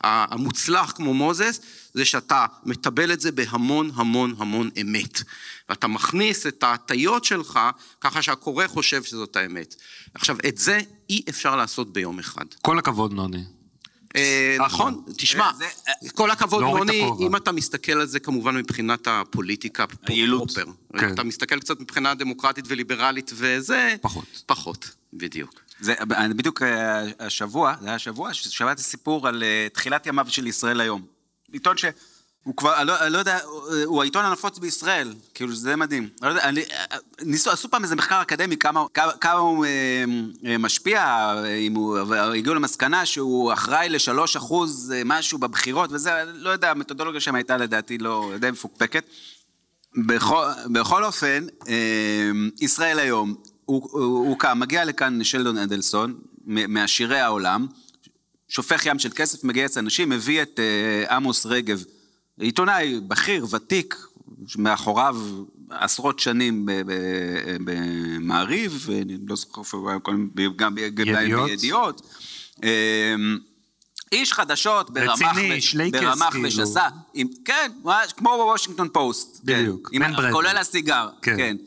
המוצלח כמו מוזס, זה שאתה מטבל את זה בהמון המון המון אמת. ואתה מכניס את ההטיות שלך, ככה שהקורא חושב שזאת האמת. עכשיו, את זה אי אפשר לעשות ביום אחד. כל הכבוד, נוני. אה. נכון, תשמע, זה- כל הכבוד, הכובע. אם אתה מסתכל על זה כמובן מבחינת הפוליטיקה. פרופר. כן. אתה מסתכל קצת מבחינה דמוקרטית וליברלית וזה... פחות. פחות, בדיוק. זה, בדיוק אה, השבוע, זה היה השבוע, ששמעתי סיפור על אה, תחילת ימיו של ישראל היום. עיתון שהוא כבר, אני לא, לא יודע, הוא- הוא העיתון הנפוץ בישראל, כאילו זה מדהים. לא יודע, אני, אה, ניסו, עשו פעם איזה מחקר אקדמי, כמה, כמה, כמה הוא אה, משפיע, אם הוא, הגיעו למסקנה שהוא אחראי לשלוש אחוז משהו בבחירות וזה, לא יודע, המתודולוגיה שם הייתה לדעתי לא, די מפוקפקת. בכל, בכל אופן, אה, ישראל היום, הוא, הוא, הוא קם, מגיע לכאן שלדון אדלסון, מעשירי העולם, שופך ים של כסף, מגייס אנשים, מביא את אה, עמוס רגב, עיתונאי בכיר, ותיק, מאחוריו עשרות שנים במעריב, אני לא זוכר איפה הוא היה קודם, גם? בידיעות. אה, איש חדשות ברמ"ח רציני, ו- שלייקס, ברמ"ח כאילו. ושס"ה, עם- כן, כמו בוושינגטון פוסט. כן. בדיוק, עם- מן ברדלי. כולל הסיגר, כן. כן.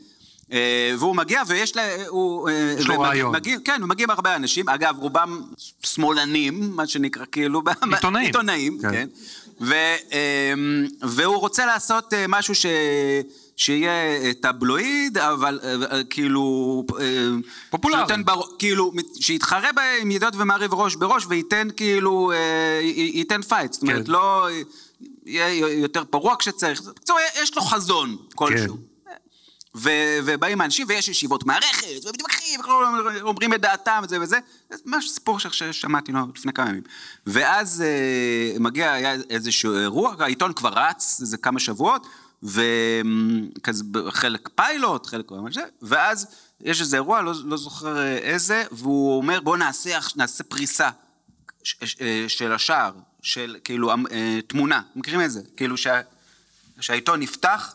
אה, והוא מגיע ויש לה... הוא... אה, יש לו רעיון. מגיע, כן, הוא מגיע עם הרבה אנשים. אגב, רובם שמאלנים, מה שנקרא, כאילו... עיתונאים. עיתונאים, כן. כן. ו, אה, והוא רוצה לעשות אה, משהו ש... שיהיה טבלואיד, אבל כאילו... פופולרי. שנותן בר... כאילו, שיתחרה עם ידיעות ומעריב ראש בראש וייתן כאילו... ייתן פייט. זאת אומרת, כן. לא... יהיה יותר פרוע כשצריך. בקיצור, יש לו חזון כלשהו. ו- ובאים האנשים ויש ישיבות מערכת, ומתווכחים, אומרים את דעתם וזה וזה, זה ממש סיפור ששמעתי לו לפני כמה ימים. ואז אה, מגיע, היה איזשהו אירוע, העיתון כבר רץ איזה כמה שבועות, וכזה חלק פיילוט, חלק ממש זה, ואז יש איזה אירוע, לא, לא זוכר אה, איזה, והוא אומר בואו נעשה, נעשה פריסה ש- ש- אה, של השער, של כאילו אה, תמונה, מכירים את זה? כאילו שה, שהעיתון נפתח,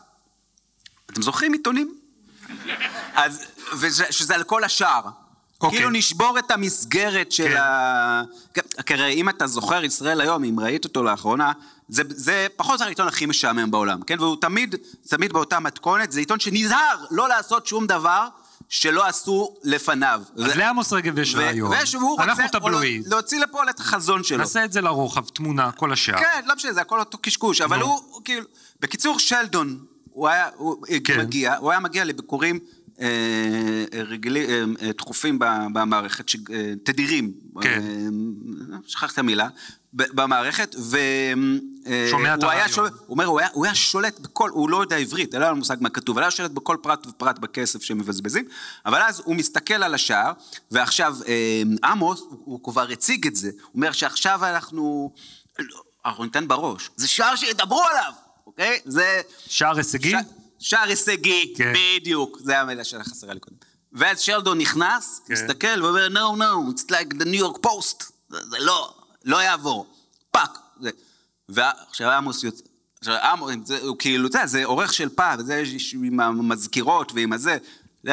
אתם זוכרים עיתונים? אז, וזה, שזה על כל השער. אוקיי. כאילו נשבור את המסגרת של כן. ה... כן, כי הרי אם אתה זוכר ישראל היום, אם ראית אותו לאחרונה, זה, זה פחות או יותר העיתון הכי משעמם בעולם, כן? והוא תמיד, תמיד באותה מתכונת, זה עיתון שנזהר לא לעשות שום דבר שלא עשו לפניו. אז לעמוס רגב יש רעיון. ויש- והוא אנחנו רוצה טבלואיד. להוציא לפועל את החזון שלו. נעשה את זה לרוחב, תמונה, כל השאר. כן, לא משנה, זה הכל אותו קשקוש, אבל הוא כאילו... בקיצור, שלדון, הוא היה, הוא כן. מגיע, הוא היה מגיע לביקורים אה, אה, רגילים, אה, אה, תכופים ב- במערכת, ש- אה, תדירים. כן. אה, המילה. ב- במערכת, ו... אה, שומע את היה. שולט- הוא אומר, הוא היה, הוא היה שולט בכל, הוא לא יודע עברית, אין לו מושג מה כתוב, אבל היה שולט בכל פרט ופרט בכסף שמבזבזים, אבל אז הוא מסתכל על השער, ועכשיו אה, עמוס, הוא, הוא כבר הציג את זה, הוא אומר שעכשיו אנחנו, לא, אנחנו ניתן בראש, זה שער שידברו עליו, אוקיי? זה... שער הישגי? ש- שער הישגי, כן. בדיוק, זה המילה שחסרה לי קודם. ואז שלדון נכנס, כן. מסתכל ואומר, no, no, it's like the New York Post, זה, זה לא, לא יעבור, פאק. זה. ועכשיו עמוס יוצא, עכשיו עמוס, זה, הוא כאילו, אתה יודע, זה עורך של פעם, וזה יש- עם המזכירות ועם הזה,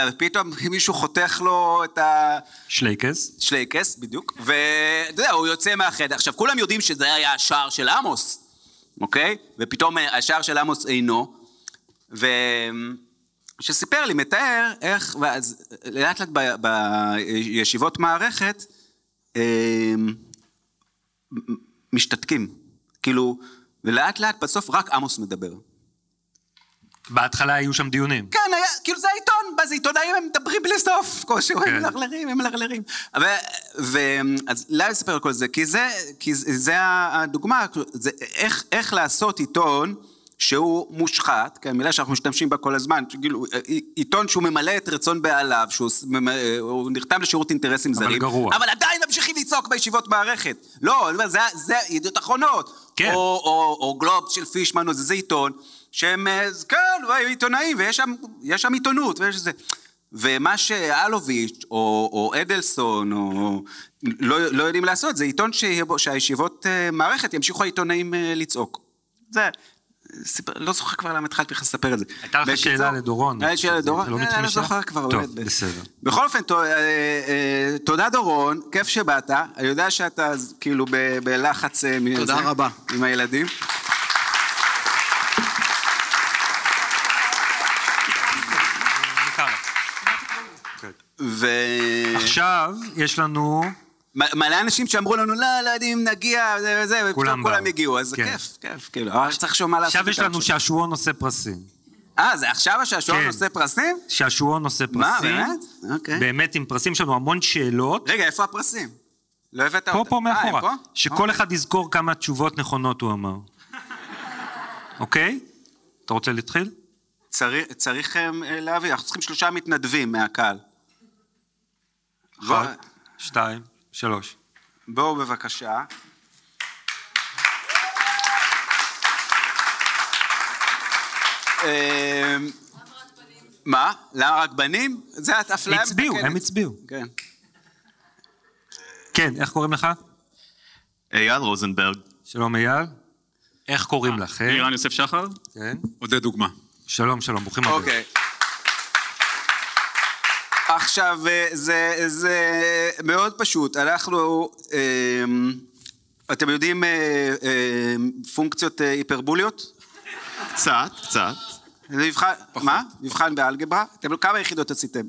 ופתאום מישהו חותך לו את ה... שלייקס. שלייקס, בדיוק, ואתה יודע, הוא יוצא מהחדר. עכשיו, כולם יודעים שזה היה השער של עמוס, אוקיי? ופתאום אה, השער של עמוס אינו, ושסיפר לי, מתאר איך, ואז לאט לאט ב- בישיבות מערכת, אה, משתתקים. כאילו, ולאט לאט בסוף רק עמוס מדבר. בהתחלה היו שם דיונים. כן, היה, כאילו זה העיתון, זה עיתונאים, הם מדברים בלי סוף, כלשהו, כן. הם מלרלרים, הם מלרלרים. אז למה אספר על כל זה? כי זה, כי זה, הדוגמה, זה איך, איך לעשות עיתון שהוא מושחת, כן, מילה שאנחנו משתמשים בה כל הזמן, כאילו, עיתון שהוא ממלא את רצון בעליו, שהוא ס- ממ- הוא נרתם לשירות אינטרסים אבל זרים. גרוע. אבל עדיין ממשיכים לצעוק בישיבות מערכת. לא, זה, זה ידיעות אחרונות. כן. או, או, או גלובס של פישמן, או זה, זה עיתון, שהם, אה, כן, עיתונאים, ויש שם, יש שם עיתונות, ויש זה. ומה שאלוביץ', או, או אדלסון, או... לא, לא יודעים לעשות, זה עיתון שיהיה בו- שהישיבות אה, מערכת ימשיכו העיתונאים אה, לצעוק. זה... סיפר, לא זוכר כבר למה התחלתי לך לספר את זה. הייתה לך בקיצור, שאלה לדורון. הייתה לי שאלה לדורון, לא לא? זוכר כבר. טוב, באמת. בסדר. בכל אופן, תו- תודה דורון, כיף שבאת. אני יודע שאתה כאילו ב- בלחץ... מזה, תודה רבה. עם הילדים. ו... עכשיו יש לנו... מלא אנשים שאמרו לנו, לא, לא יודעים אם נגיע, זה וזה, ופתאום כולם. הגיעו, אז כן. כיף, כיף, כאילו, אבל צריך לשאול מה לעשות. עכשיו יש לנו. שעשועון נושא פרסים. אה, זה עכשיו השעשועון כן. נושא פרסים? שעשועון נושא פרסים. מה, באמת? אוקיי. באמת עם פרסים, יש לנו המון שאלות. רגע, איפה הפרסים? לא הבאת פה, אותם. פה, אה, מאחורה. פה? שכל אחד יזכור כמה תשובות נכונות הוא אמר. אוקיי? אתה רוצה להתחיל? צריך, צריך אה, להביא, אנחנו צריכים שלושה מתנדבים מהקהל. אחת, שתיים, שלוש. בואו בבקשה. אה, מה? למה רק בנים? זה את אפליה הצביעו, מתקנת. הם הצביעו. כן. כן, איך קוראים לך? אייל רוזנברג. שלום אייל. איך קוראים לכם? לירן יוסף שחר. כן. עודד דוגמה. שלום, שלום, ברוכים הבאים. אוקיי. עכשיו, אה, זה, זה מאוד פשוט. אנחנו, אה, אתם יודעים אה, אה, פונקציות היפרבוליות? קצת, קצת. זה מבחן, מה? מבחן באלגברה? אתם כמה יחידות עשיתם?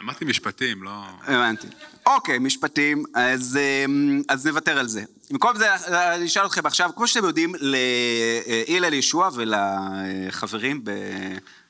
למדתי משפטים, לא... הבנתי. אוקיי, משפטים, אז, אמ, אז נוותר על זה. במקום זה, אני אשאל אתכם עכשיו, כמו שאתם יודעים, להלל ישוע ולחברים ב-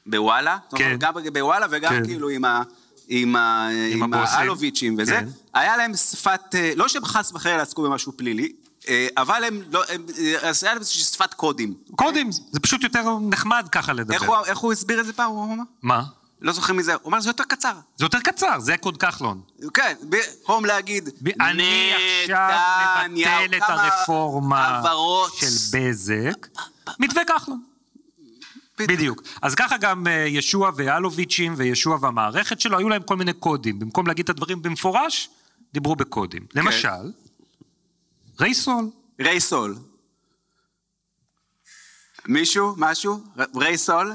בוואלה, כן. גם בוואלה וגם כן. כאילו עם ה... עם, ה, עם. האלוביצ'ים וזה, כן. היה להם שפת, אה, לא שהם חס וחלילה עסקו במשהו פלילי, אה, אבל הם, לא, הם, אה, אז היה להם איזושהי שפת קודים. קודם, זה פשוט יותר נחמד ככה לדבר. איך הוא, איך הוא הסביר את זה פעם? הוא אמר? מה? לא זוכר מי זה, הוא אמר זה יותר קצר. זה יותר קצר, זה קוד כחלון. כן, במקום להגיד, אני עכשיו מבטל את הרפורמה. של בזק, מתווה כחלון. בדיוק. אז ככה גם אה, ישוע ואלוביצ'ים וישוע והמערכת שלו, היו להם כל מיני קודים. במקום להגיד את הדברים במפורש, דיברו בקודים. כן. למשל, רייסול. רייסול. מישהו? משהו? רייסול?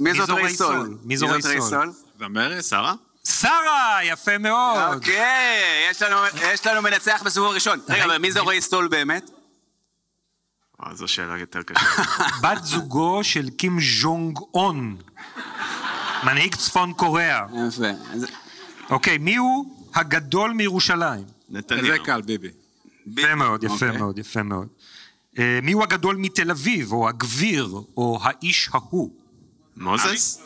מי- זאת רייסול? מי זו רייסול? זמרת? שרה? שרה, יפה מאוד. אוקיי, יש לנו- יש לנו מנצח בסיבוב הראשון. רגע, אבל מי זה רייסול באמת? אה, זו שאלה יותר קשה. בת זוגו של קים ז'ונג און, מנהיג צפון קוריאה. יפה. אוקיי, מי הוא הגדול מירושלים? נתניהו. זה קל, ביבי. יפה מאוד, יפה אוקיי. מאוד, יפה מאוד. אה, מי הוא הגדול מתל אביב, או הגביר, או האיש ההוא? מוזס?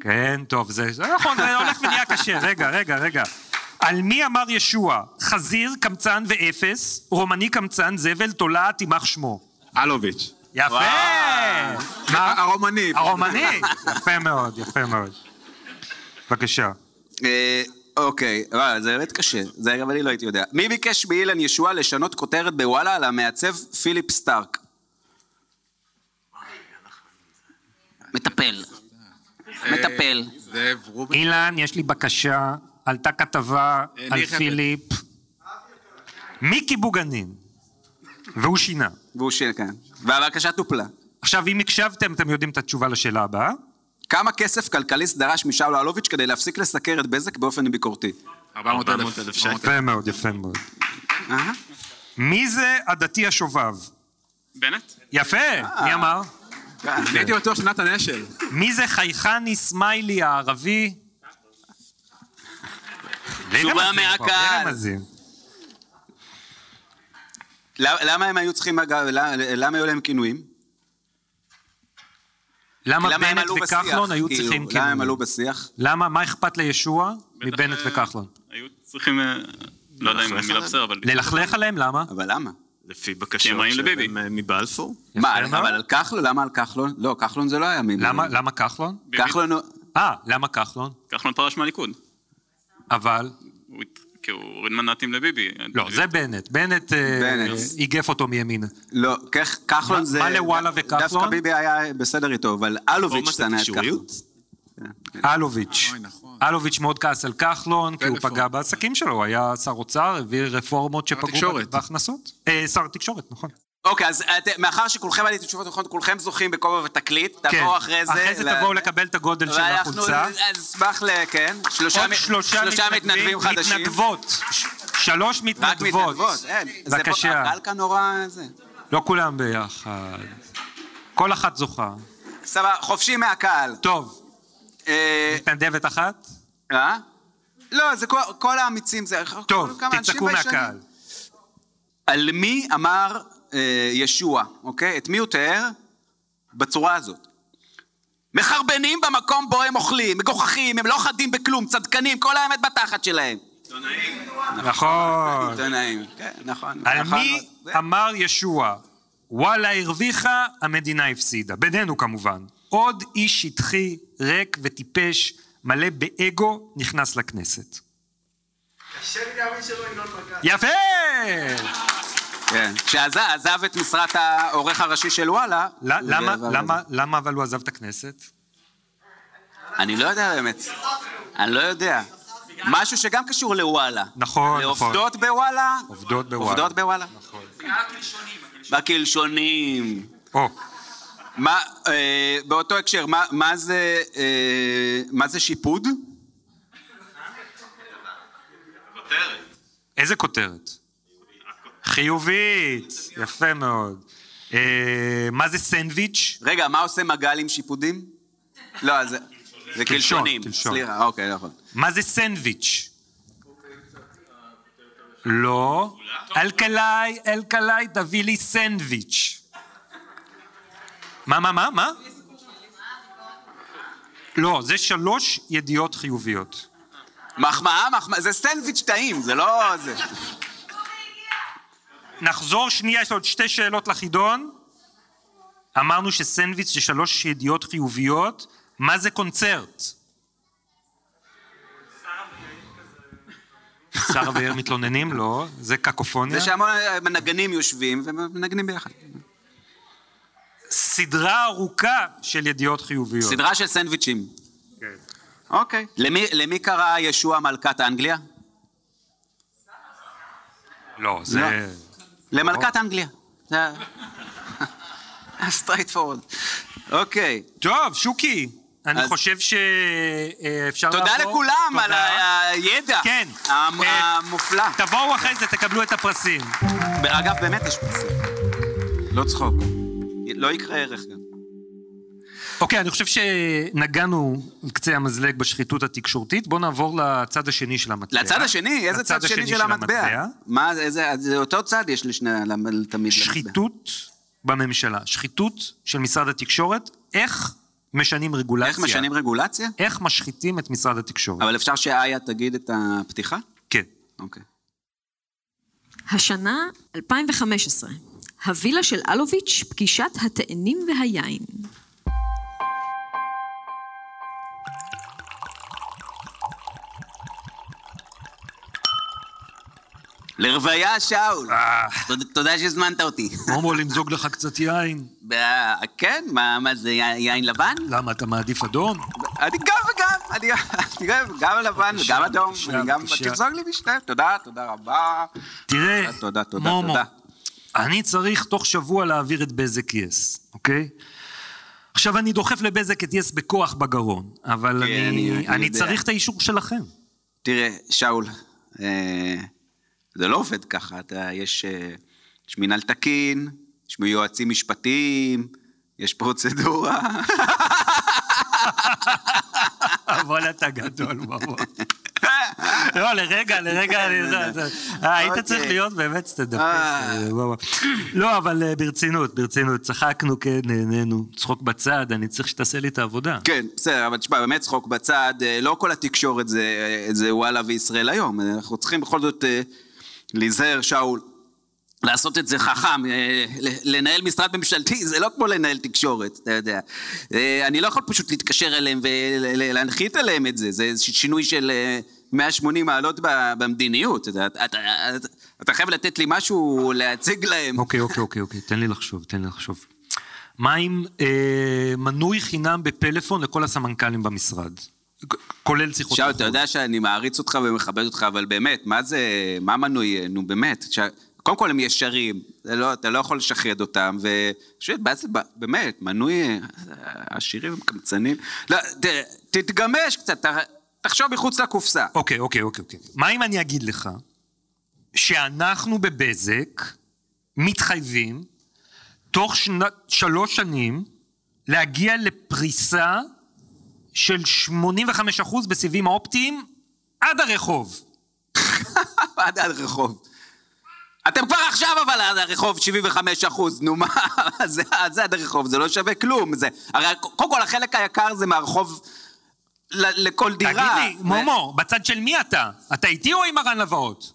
כן, טוב, זה נכון, זה הולך ונהיה קשה. רגע, רגע, רגע. על מי אמר ישוע? חזיר, קמצן ואפס, רומני קמצן, זבל, תולעת, יימח שמו. אלוביץ'. יפה! מה? הרומני. הרומני! יפה מאוד, יפה מאוד. בבקשה. אה, אוקיי, וואלה, זה באמת קשה, זה גם אני לא הייתי יודע. מי ביקש מאילן ישועה לשנות כותרת בוואלה על המעצב פיליפ סטארק? מטפל. מטפל. אילן, יש לי בקשה, עלתה כתבה אה, על. פיליפ. מיקי בוגנין. והוא שינה. והוא ש... כן. והבקשה טופלה. עכשיו, אם הקשבתם, אתם יודעים את התשובה לשאלה הבאה. כמה כסף כלכליסט דרש משאול אלוביץ' כדי להפסיק לסקר את בזק באופן ביקורתי? 400 אלף. 400,000 שקל. יפה מאוד, יפה מאוד. אהה. מי זה הדתי השובב? בנט? יפה, מי אמר? אני הייתי בטוח שנתן אשל. מי זה חייכני סמיילי הערבי? תשובה מהקהל. למה למה הם היו צריכים, אגב, למה- למה היו להם כינויים? למה בנט? וכחלון היו כאילו, צריכים למה הם כינוי? עלו בשיח? למה, מה אכפת לישוע מבנט אה, וכחלון? היו צריכים, אה, לא יודע אם מילה? בסדר, אבל... ללכלך עליהם? למה? אבל למה? לפי בקשות הם רעים לביבי. שלהם, אה, מבלפור? מה. אבל על כחלון? למה על כחלון? לא, כחלון זה לא היה מי... למה למה כחלון? כחלון הוא... אה, למה כחלון? כחלון פרש מהליכוד. אבל... כי הוא הוריד מנדטים לביבי. לא, זה בנט. בנט אה. איגף אותו מימינה. לא, כח- כחלון מה- זה... מה לוואלה וכחלון? דווקא ביבי היה בסדר איתו, אבל אלוביץ' שנא את כחלון. הקישוריות? אלוביץ'. אוי, נכון. אלוביץ' מאוד כעס על כחלון, כי הוא. פגע בעסקים שלו, הוא היה שר אוצר, הביא רפורמות שפגעו. בהכנסות. אה, שר התקשורת, נכון. אוקיי, אז את- מאחר שכולכם עליתם תשובות נכונות, כולכם זוכים בכובע ותקליט, כן. תבואו אחרי זה. אחרי זה תבואו לקבל את הגודל של ואנחנו החולצה. אז נשמח ל... כן, שלושה מתנדבים, חדשים. מתנדבות. שלוש רק מתנדבות. אין. זה פה- בבקשה. נורא... זה. לא כולם ביחד. כל אחת זוכה. סבבה, חופשי מהקהל. טוב, אה, מתנדבת אחת? אה? לא, זה כל- האמיצים, זה... טוב, תצעקו. מהקהל. על מי אמר אה, ישוע, אוקיי? את מי הוא תיאר? בצורה הזאת. מחרבנים במקום בו הם אוכלים, מגוחכים, הם לא חדים בכלום, צדקנים, כל האמת בתחת שלהם. נכון. עיתונאים. כן, נכון. על נכון, מי אמר ישוע, וואלה הרוויחה, המדינה הפסידה. בינינו כמובן. עוד איש שטחי, ריק וטיפש, מלא באגו, נכנס לכנסת. יפה! כן. שעזב את משרת העורך הראשי של וואלה. למה, אבל הוא עזב את הכנסת? אני לא יודע באמת. אני לא יודע. משהו שגם קשור לוואלה. נכון, נכון. לעובדות בוואלה. עובדות בוואלה. עובדות בוואלה. נכון. בקלשונים. או, מה, אה, באותו הקשר, מה, מה זה, אה, מה זה שיפוד? איזה כותרת? חיובית, יפה מאוד. אה, מה זה סנדוויץ'? רגע, מה עושה מגל עם שיפודים? לא, זה זה קלשונים. סליחה, אוקיי, נכון. מה זה סנדוויץ'? לא. אלקלעי, אלקלעי, תביא לי סנדוויץ'. מה, מה, מה, מה? לא, זה שלוש ידיעות חיוביות. מחמאה, מחמאה, זה סנדוויץ' טעים, זה לא... זה... נחזור שנייה, יש עוד שתי שאלות לחידון. אמרנו שסנדוויץ' זה שלוש ידיעות חיוביות. מה זה קונצרט? שרה ויאיר מתלוננים? לא. זה קקופוניה. זה שהמון נגנים יושבים ומנגנים ביחד. סדרה ארוכה של ידיעות חיוביות. סדרה של סנדוויצ'ים. כן. אוקיי. למי- למי קרא ישוע מלכת אנגליה? לא, זה... למלכת אנגליה. זה... straightforward. אוקיי. טוב, שוקי, אני אז- חושב שאפשר לעבור. תודה לכולם על. הידע. כן. המ- אה, המופלא. תבואו אחרי זה, תקבלו את הפרסים. אגב, באמת יש פרסים. לא צחוק. לא יקרה ערך גם. אוקיי, אני חושב שנגענו על קצה המזלג בשחיתות התקשורתית. בואו נעבור לצד השני של המטבע. לצד השני? איזה לצד צד שני השני של המטבע? מה, איזה, זה אותו צד יש לשני, תמיד למטבע. שחיתות בממשלה, שחיתות של משרד התקשורת, איך משנים רגולציה. איך משנים רגולציה? איך משחיתים את משרד התקשורת. אבל אפשר שאיה תגיד את הפתיחה? כן. אוקיי. השנה 2015, הווילה של אלוביץ', פגישת התאנים והיין. לרוויה שאול. אה. תודה- שהזמנת אותי. מומו, למזוג לך קצת יין. כן, מה זה, יין- לבן? למה, אתה מעדיף אדום? אני גם וגם, אני אני גם לבן וגם אדום. תמזוג לי משנה. תודה, תודה רבה. תראה, תודה, תודה, מומו. אני צריך תוך שבוע להעביר את בזק יס, אוקיי? עכשיו, אני דוחף לבזק את יס בכוח בגרון, אבל כן, אני. צריך את האישור שלכם. תראה, שאול, אה, זה לא עובד ככה, אתה, יש, אה, יש מינהל תקין, יש יועצים משפטיים, יש פרוצדורה. אבל אתה גדול, מומו. לא, לרגע, לרגע, אני- זה- זה- אה, היית אוקיי. צריך להיות באמת סטנדאפיסט. אה. לא, אבל ברצינות, ברצינות, צחקנו, כן, נהנינו. צחוק בצד, אני צריך שתעשה לי את העבודה. כן, בסדר, אבל תשמע, באמת צחוק בצד, לא כל התקשורת זה, וואלה וישראל היום, אנחנו צריכים בכל זאת להיזהר, שאול. לעשות את זה חכם, אה, לנהל משרד ממשלתי זה לא כמו לנהל תקשורת, אתה יודע. אה, אני לא יכול פשוט להתקשר אליהם ולהנחית עליהם את זה, זה שינוי של אה, 180 מעלות ב- במדיניות. אתה, אתה, אתה, אתה חייב לתת לי משהו להציג להם. אוקיי, אוקיי, אוקיי, אוקיי, תן לי לחשוב, תן לי לחשוב. מה עם אה, מנוי חינם בפלאפון לכל הסמנכ"לים במשרד? כולל שיחות שאול, אתה לחו"ל. יודע שאני מעריץ אותך ומכבד אותך, אבל באמת, מה זה, מה מנוי, נו באמת, ש... קודם כל הם ישרים, לא, אתה לא יכול לשחד אותם, ופשוט, באמת, מנוי, עשירים הם קמצנים. לא, ת, תתגמש קצת, ת- תחשוב מחוץ לקופסה. אוקיי, אוקיי, אוקיי, אוקיי. מה אם אני אגיד לך שאנחנו בבזק מתחייבים תוך שנה, שלוש שנים להגיע לפריסה של 85% בסיבים האופטיים עד הרחוב. עד הרחוב. אתם כבר עכשיו אבל עד הרחוב 75 אחוז, נו מה, זה, זה עד הרחוב, זה לא שווה כלום. זה, הרי קודם כל החלק היקר זה מהרחוב ל, לכל דירה. תגיד לי, מומו, בצד של מי אתה? אתה איתי או עם הרן לבאות?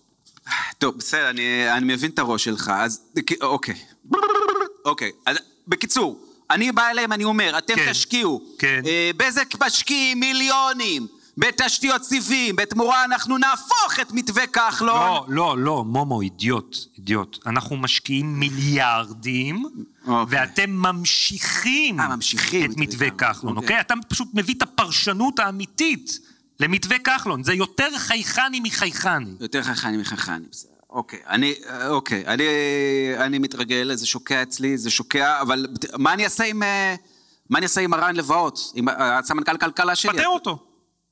טוב, בסדר, אני, אני מבין את הראש שלך, אז אוקיי. אוקיי, אז בקיצור, אני בא אליהם, אני אומר, אתם כן, תשקיעו. כן. אה, בזק משקיעים מיליונים בתשתיות סיבים, בתמורה אנחנו נהפוך את מתווה כחלון. לא, לא, לא, מומו, אידיוט, אידיוט. אנחנו משקיעים מיליארדים, אוקיי. ואתם ממשיכים אה, ממשיכים את מתווה כחלון, אוקיי? אתה פשוט מביא את הפרשנות האמיתית למתווה כחלון. זה יותר חייכני מחייכני. יותר חכני מחכני, בסדר. אוקיי, אני, אוקיי, אני, אני מתרגל, זה שוקע אצלי, זה שוקע, אבל מה אני אעשה עם, אה, מה אני אעשה עם הרן לבאות? עם אה, הסמנכ"ל כלכלה שלי? פטר אותו.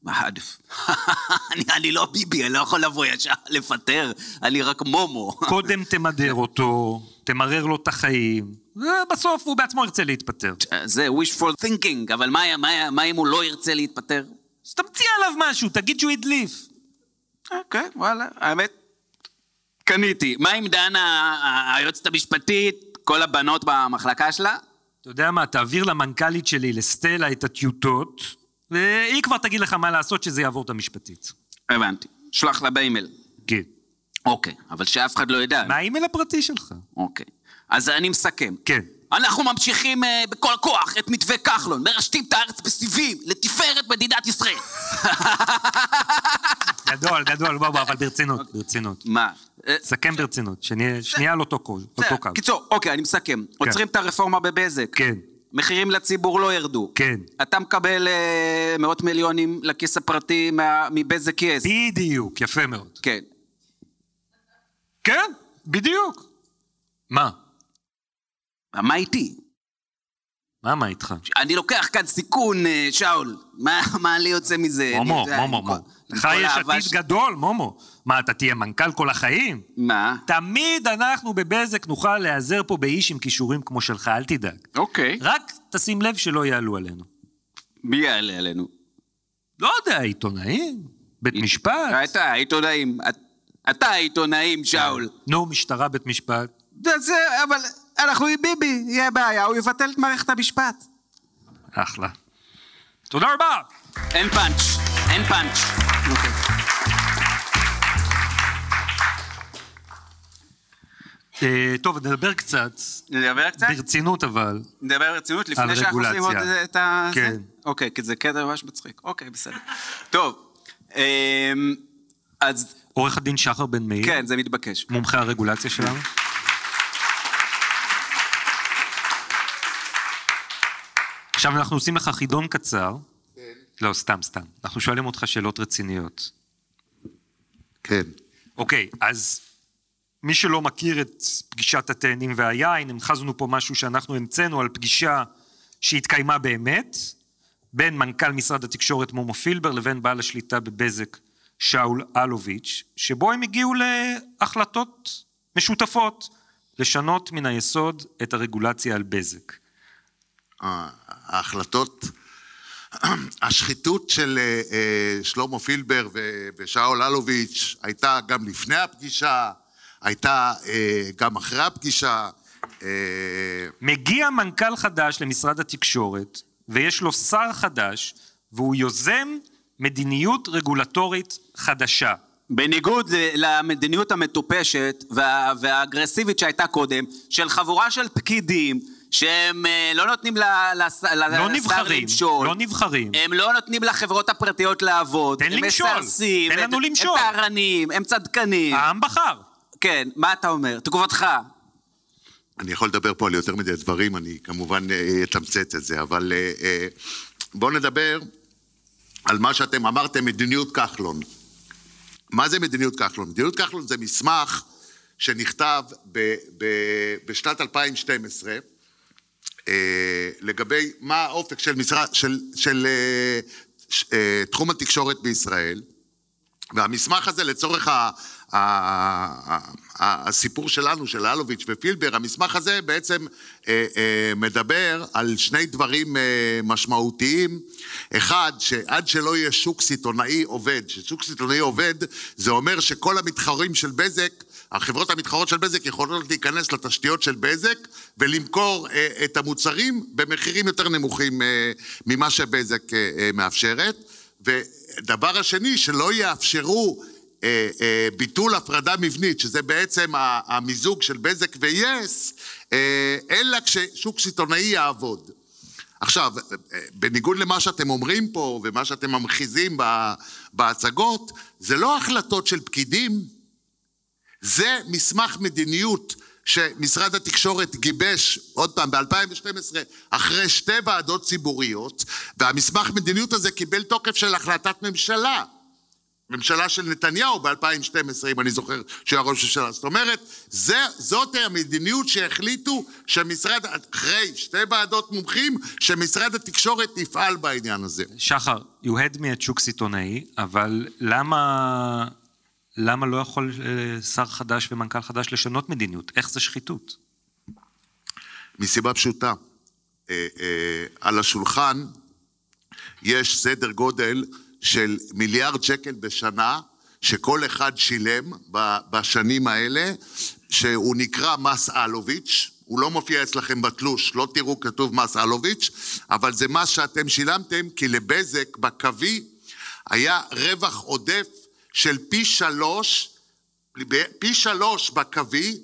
מה, עדיף. אני, אני לא ביבי, אני לא יכול לבוא ישר לפטר, אני רק מומו. קודם תמדר אותו, תמרר לו את החיים, ובסוף הוא בעצמו ירצה להתפטר. זה wishful thinking, אבל מה, מה, מה אם הוא לא ירצה להתפטר? אז תמציא עליו משהו, תגיד שהוא הדליף. אוקיי, וואלה, האמת, קניתי. מה עם דנה, היועצת המשפטית, כל הבנות במחלקה שלה? אתה יודע מה, תעביר למנכ"לית שלי, לסטלה, את הטיוטות, והיא כבר תגיד לך מה לעשות שזה יעבור את המשפטית. הבנתי. שלח לה באימייל. כן. אוקיי, אבל שאף אחד לא ידע. מה האימייל הפרטי שלך? אוקיי. אז אני מסכם. כן. אנחנו ממשיכים uh, בכל הכוח את מתווה כחלון, מרשתים את הארץ בסיבים, לתפארת מדינת ישראל. גדול, גדול, בוא, בוא, אבל ברצינות, ברצינות. מה? סכם ברצינות, שנייה על אותו קו. קיצור, אוקיי, אני מסכם. עוצרים את הרפורמה בבזק. כן, מחירים לציבור לא ירדו. כן. אתה מקבל אה, מאות מיליונים לכיס הפרטי מה- מבזק יס. בדיוק, יפה מאוד. כן. כן, בדיוק. מה? מה איתי? מה, מה איתך? אני לוקח כאן סיכון, אה, שאול. מה מה לי יוצא מזה? מומו, יודע, מומו, מומו. לך יש עתיד ש- גדול, מומו. מה, אתה תהיה מנכ"ל כל החיים? מה? תמיד אנחנו בבזק נוכל להיעזר פה באיש עם כישורים כמו שלך, אל תדאג. אוקיי. רק תשים לב שלא יעלו עלינו. מי יעלה עלינו? לא יודע, עיתונאים? בית משפט? אתה, העיתונאים. את- אתה העיתונאים, שאול. נו, משטרה, בית משפט. זה, זה, אבל אנחנו עם ביבי, יהיה בעיה, הוא יבטל את מערכת המשפט. אחלה. תודה רבה. אין פאנץ', אין פאנץ'. אה, טוב, נדבר קצת, נדבר קצת? ברצינות אבל. נדבר ברצינות על לפני שאנחנו עושים עוד. את ה... כן. אוקיי, כי זה קטע ממש מצחיק. אוקיי, בסדר. טוב, אמ, אז עורך הדין שחר בן מאיר, כן, זה מתבקש. מומחה הרגולציה שלנו. עכשיו אנחנו עושים לך חידון קצר. לא, סתם, סתם. אנחנו שואלים אותך שאלות רציניות. כן. אוקיי, אז מי שלא מכיר את פגישת התאנים והיין, המחזנו פה משהו שאנחנו המצאנו על פגישה שהתקיימה באמת, בין מנכ"ל משרד התקשורת מומו פילבר לבין בעל השליטה בבזק שאול אלוביץ', שבו הם הגיעו להחלטות משותפות לשנות מן היסוד את הרגולציה על בזק. ההחלטות, השחיתות של אה, אה, שלמה פילבר ושאול אלוביץ' הייתה גם לפני הפגישה, הייתה אה, גם אחרי הפגישה. מגיע מנכ"ל חדש למשרד התקשורת, ויש לו שר חדש, והוא יוזם מדיניות רגולטורית חדשה. בניגוד למדיניות המטופשת וה- והאגרסיבית שהייתה קודם, של חבורה של פקידים, שהם אה, לא נותנים לא לשר נבחרים, למשול. לא נבחרים. הם לא נותנים לחברות הפרטיות לעבוד. תן הם למשול, מסרסים. תן לנו הם- למשול. הם טהרנים, הם צדקנים. העם בחר. כן, מה אתה אומר? תגובתך. אני יכול לדבר פה על יותר מדי דברים, אני כמובן אה, אתמצת את זה, אבל אה, בואו נדבר על מה שאתם אמרתם, מדיניות כחלון. מה זה מדיניות כחלון? מדיניות כחלון זה מסמך שנכתב ב, ב, בשנת 2012 אה, לגבי מה האופק של, משרד, של, של אה, ש, אה, תחום התקשורת בישראל, והמסמך הזה לצורך ה, הסיפור שלנו, של אלוביץ' ופילבר, המסמך הזה בעצם אה, אה, מדבר על שני דברים אה, משמעותיים. אחד, שעד שלא יהיה שוק סיטונאי עובד, ששוק סיטונאי עובד, זה אומר שכל המתחרים של בזק, החברות המתחרות של בזק יכולות להיכנס לתשתיות של בזק ולמכור אה, את המוצרים במחירים יותר נמוכים אה, ממה שבזק אה, מאפשרת. ודבר השני, שלא יאפשרו ביטול הפרדה מבנית, שזה בעצם המיזוג של בזק ויס, אלא כששוק סיטונאי יעבוד. עכשיו, בניגוד למה שאתם אומרים פה ומה שאתם ממחיזים בהצגות, זה לא החלטות של פקידים, זה מסמך מדיניות שמשרד התקשורת גיבש, עוד פעם, ב-2012, אחרי שתי ועדות ציבוריות, והמסמך מדיניות הזה קיבל תוקף של החלטת ממשלה. ממשלה של נתניהו ב-2012, אם אני זוכר, שהוא היה ראש הממשלה. זאת אומרת, זה, זאת המדיניות שהחליטו שמשרד, אחרי שתי ועדות מומחים, שמשרד התקשורת יפעל בעניין הזה. שחר, you had me את שוק סיטונאי, אבל למה, למה לא יכול אה, שר חדש ומנכ"ל חדש לשנות מדיניות? איך זה שחיתות? מסיבה פשוטה. אה, אה, על השולחן יש סדר גודל של מיליארד שקל בשנה, שכל אחד שילם בשנים האלה, שהוא נקרא מס אלוביץ', הוא לא מופיע אצלכם בתלוש, לא תראו כתוב מס אלוביץ', אבל זה מס שאתם שילמתם, כי לבזק בקווי היה רווח עודף של פי שלוש, פי שלוש בקווי,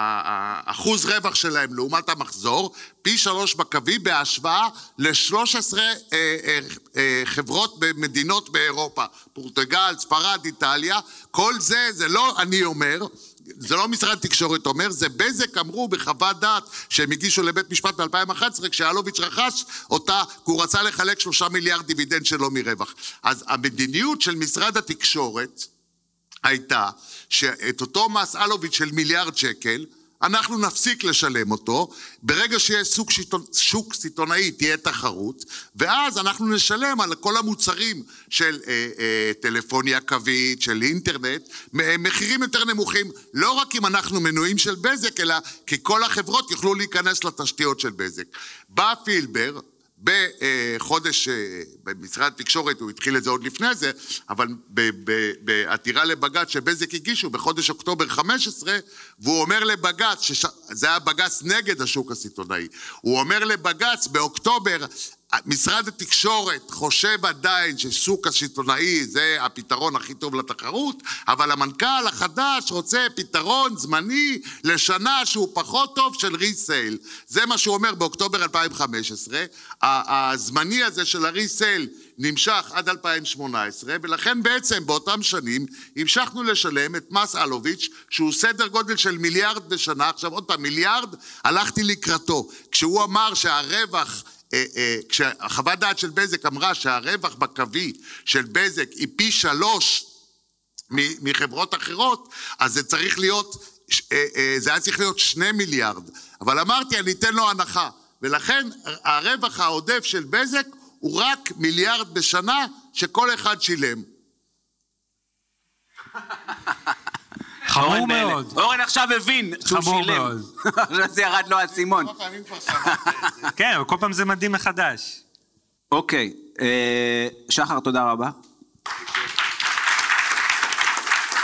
האחוז רווח שלהם לעומת המחזור, פי שלוש בקווי בהשוואה ל-13 חברות במדינות באירופה, פורטוגל, ספרד, איטליה, כל זה, זה לא אני אומר, זה לא משרד תקשורת אומר, זה בזק אמרו בחוות דעת שהם הגישו לבית משפט ב-2011 כשאלוביץ' רכש אותה, כי הוא רצה לחלק שלושה מיליארד דיבידנד שלו מרווח. אז המדיניות של משרד התקשורת הייתה שאת אותו מס אלוביץ' של מיליארד שקל, אנחנו נפסיק לשלם אותו, ברגע שיש שוק, שיטון, שוק סיטונאי תהיה תחרות, ואז אנחנו נשלם על כל המוצרים של אה, אה, טלפוניה קווית, של אינטרנט, מ- מחירים יותר נמוכים, לא רק אם אנחנו מנויים של בזק, אלא כי כל החברות יוכלו להיכנס לתשתיות של בזק. בא פילבר, בחודש, אה, במשרד התקשורת, הוא התחיל את זה עוד לפני זה, אבל בעתירה לבג"ץ שבזק הגישו בחודש אוקטובר 15, והוא אומר לבג"ץ, שש... זה היה בג"ץ נגד השוק הסיטונאי, הוא אומר לבג"ץ באוקטובר, משרד התקשורת חושב עדיין ששוק הסיטונאי זה הפתרון הכי טוב לתחרות, אבל המנכ"ל החדש רוצה פתרון זמני לשנה שהוא פחות טוב של ריסייל. זה מה שהוא אומר באוקטובר 2015. ה- הזמני הזה של הריסייל נמשך עד 2018, ולכן בעצם באותם שנים המשכנו לשלם את מס אלוביץ', שהוא סדר גודל של מיליארד בשנה. עכשיו עוד פעם, מיליארד, הלכתי לקראתו. כשהוא אמר שהרווח... אה, אה, כשהחוות דעת של בזק אמרה שהרווח בקווי של בזק היא פי שלוש מחברות אחרות, אז זה צריך להיות, אה, זה היה צריך להיות שני מיליארד. אבל אמרתי, אני אתן לו הנחה. ולכן הרווח העודף של בזק הוא רק מיליארד בשנה שכל אחד שילם. חמור. מאוד. אורן עכשיו הבין שהוא חמור שילם. מאוד. עכשיו זה ירד לו האסימון. כן, אבל כל פעם זה מדהים מחדש. אוקיי, אה, שחר, תודה רבה.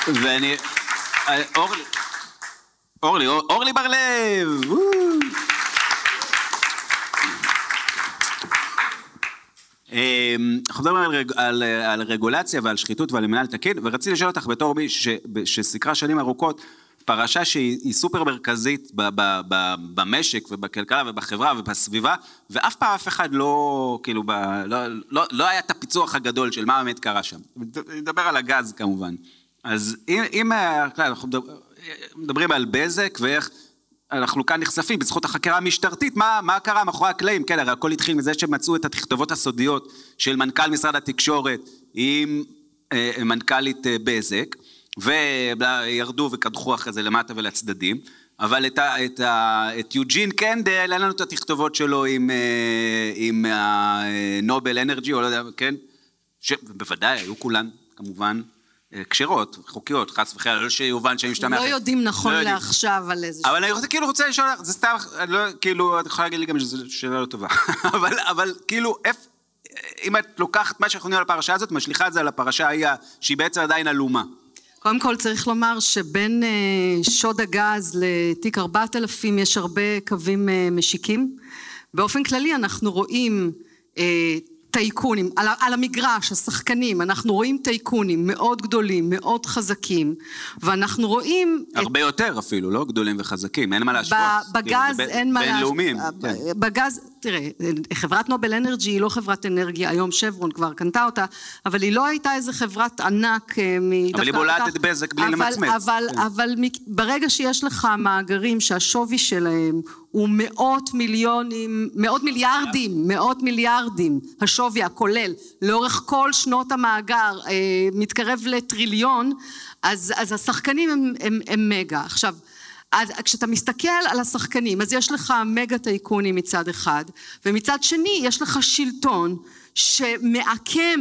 ואני... אה, אורלי, אורלי, אור- אורלי בר-לב! וואו. אנחנו מדברים על, רג, על, אה, על רגולציה ועל שחיתות ועל מנהל תקין, ורציתי לשאול אותך בתור מי שסיקרה שנים ארוכות פרשה שהיא היא סופר מרכזית ב, ב, ב, במשק ובכלכלה ובחברה ובסביבה, ואף פעם אף אחד לא, כאילו, ב, לא, לא, לא היה את הפיצוח הגדול של מה באמת קרה שם. נדבר על הגז כמובן. אז אם, אם אה, אנחנו מדבר- מדברים על בזק ואיך אנחנו כאן נחשפים בזכות החקירה המשטרתית, מה, מה קרה מאחורי הקלעים? כן, הרי הכל התחיל מזה שמצאו את התכתובות הסודיות של מנכ"ל משרד התקשורת עם אה, מנכ"לית אה, בזק, וירדו וקדחו אחרי זה למטה ולצדדים, אבל את, ה, את, ה, את יוג'ין קנדל, אין לנו את התכתובות שלו עם, אה, עם הנובל אנרג'י, או לא יודע, כן? שבוודאי היו כולן, כמובן. כשרות, חוקיות, חס וחלילה, לא שיובן שאני משתמע. לא אחרת. יודעים נכון לא. לעכשיו על איזה... אבל אני רוצה, כאילו רוצה לשאול לך, זה סתם, לא, כאילו, את יכולה להגיד לי גם שזו שאלה לא טובה. אבל, אבל כאילו, איפה, אם את לוקחת מה שאנחנו יודעים על הפרשה הזאת, משליכה את זה על הפרשה ההיא, שהיא בעצם עדיין עלומה. קודם כל צריך לומר שבין אה, שוד הגז לתיק 4000 יש הרבה קווים אה, משיקים. באופן כללי אנחנו רואים אה, טייקונים, על, על המגרש, השחקנים, אנחנו רואים טייקונים מאוד גדולים, מאוד חזקים, ואנחנו רואים... את- הרבה יותר אפילו, לא גדולים וחזקים, אין מה להשוות. בגז כאילו, אין מה להשוות. בינלאומיים, אה, כן. בגז, תראה, חברת נובל אנרג'י היא לא חברת אנרגיה, היום שברון כבר קנתה אותה, אבל היא לא הייתה איזה חברת ענק אה, מ... אבל היא בולעת את בזק בלי אבל- למצמץ. אבל, כן. אבל ברגע שיש לך מאגרים שהשווי שלהם הוא מאות מיליונים, מאות מיליארדים, מאות מיליארדים, השווי הכולל, לאורך כל שנות המאגר אה, מתקרב לטריליון, אז, אז השחקנים הם, הם, הם מגה. עכשיו, אז כשאתה מסתכל על השחקנים, אז יש לך מגה טייקונים מצד אחד, ומצד שני יש לך שלטון שמעקם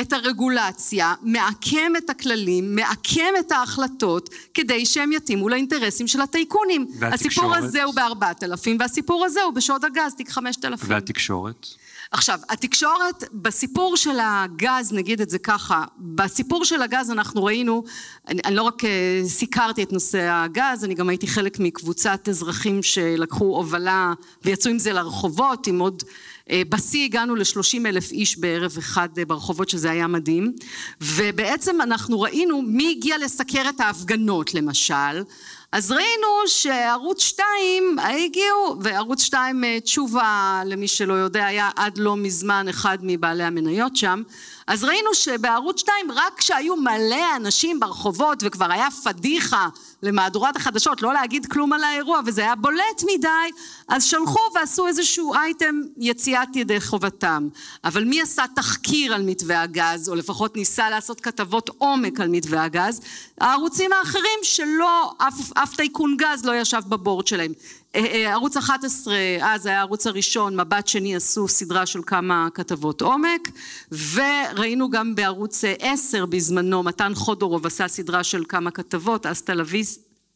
את הרגולציה, מעקם את הכללים, מעקם את ההחלטות, כדי שהם יתאימו לאינטרסים של הטייקונים. והתקשורת? הסיפור הזה הוא בארבעת אלפים, והסיפור הזה הוא בשוד הגז, תיק חמשת אלפים. והתקשורת? עכשיו, התקשורת, בסיפור של הגז, נגיד את זה ככה, בסיפור של הגז אנחנו ראינו, אני, אני לא רק אה, סיקרתי את נושא הגז, אני גם הייתי חלק מקבוצת אזרחים שלקחו הובלה ויצאו עם זה לרחובות, עם עוד, אה, בשיא הגענו ל-30 אלף איש בערב אחד אה, ברחובות, שזה היה מדהים, ובעצם אנחנו ראינו מי הגיע לסקר את ההפגנות למשל, אז ראינו שערוץ 2 הגיעו, וערוץ 2 תשובה למי שלא יודע היה עד לא מזמן אחד מבעלי המניות שם, אז ראינו שבערוץ 2 רק כשהיו מלא אנשים ברחובות וכבר היה פדיחה למהדורת החדשות לא להגיד כלום על האירוע וזה היה בולט מדי אז שלחו ועשו איזשהו אייטם יציאת ידי חובתם. אבל מי עשה תחקיר על מתווה הגז או לפחות ניסה לעשות כתבות עומק על מתווה הגז? הערוצים האחרים שלא אף, אף טייקון גז לא ישב בבורד שלהם ערוץ 11 אז היה הערוץ הראשון מבט שני עשו סדרה של כמה כתבות עומק וראינו גם בערוץ 10 בזמנו מתן חודורוב עשה סדרה של כמה כתבות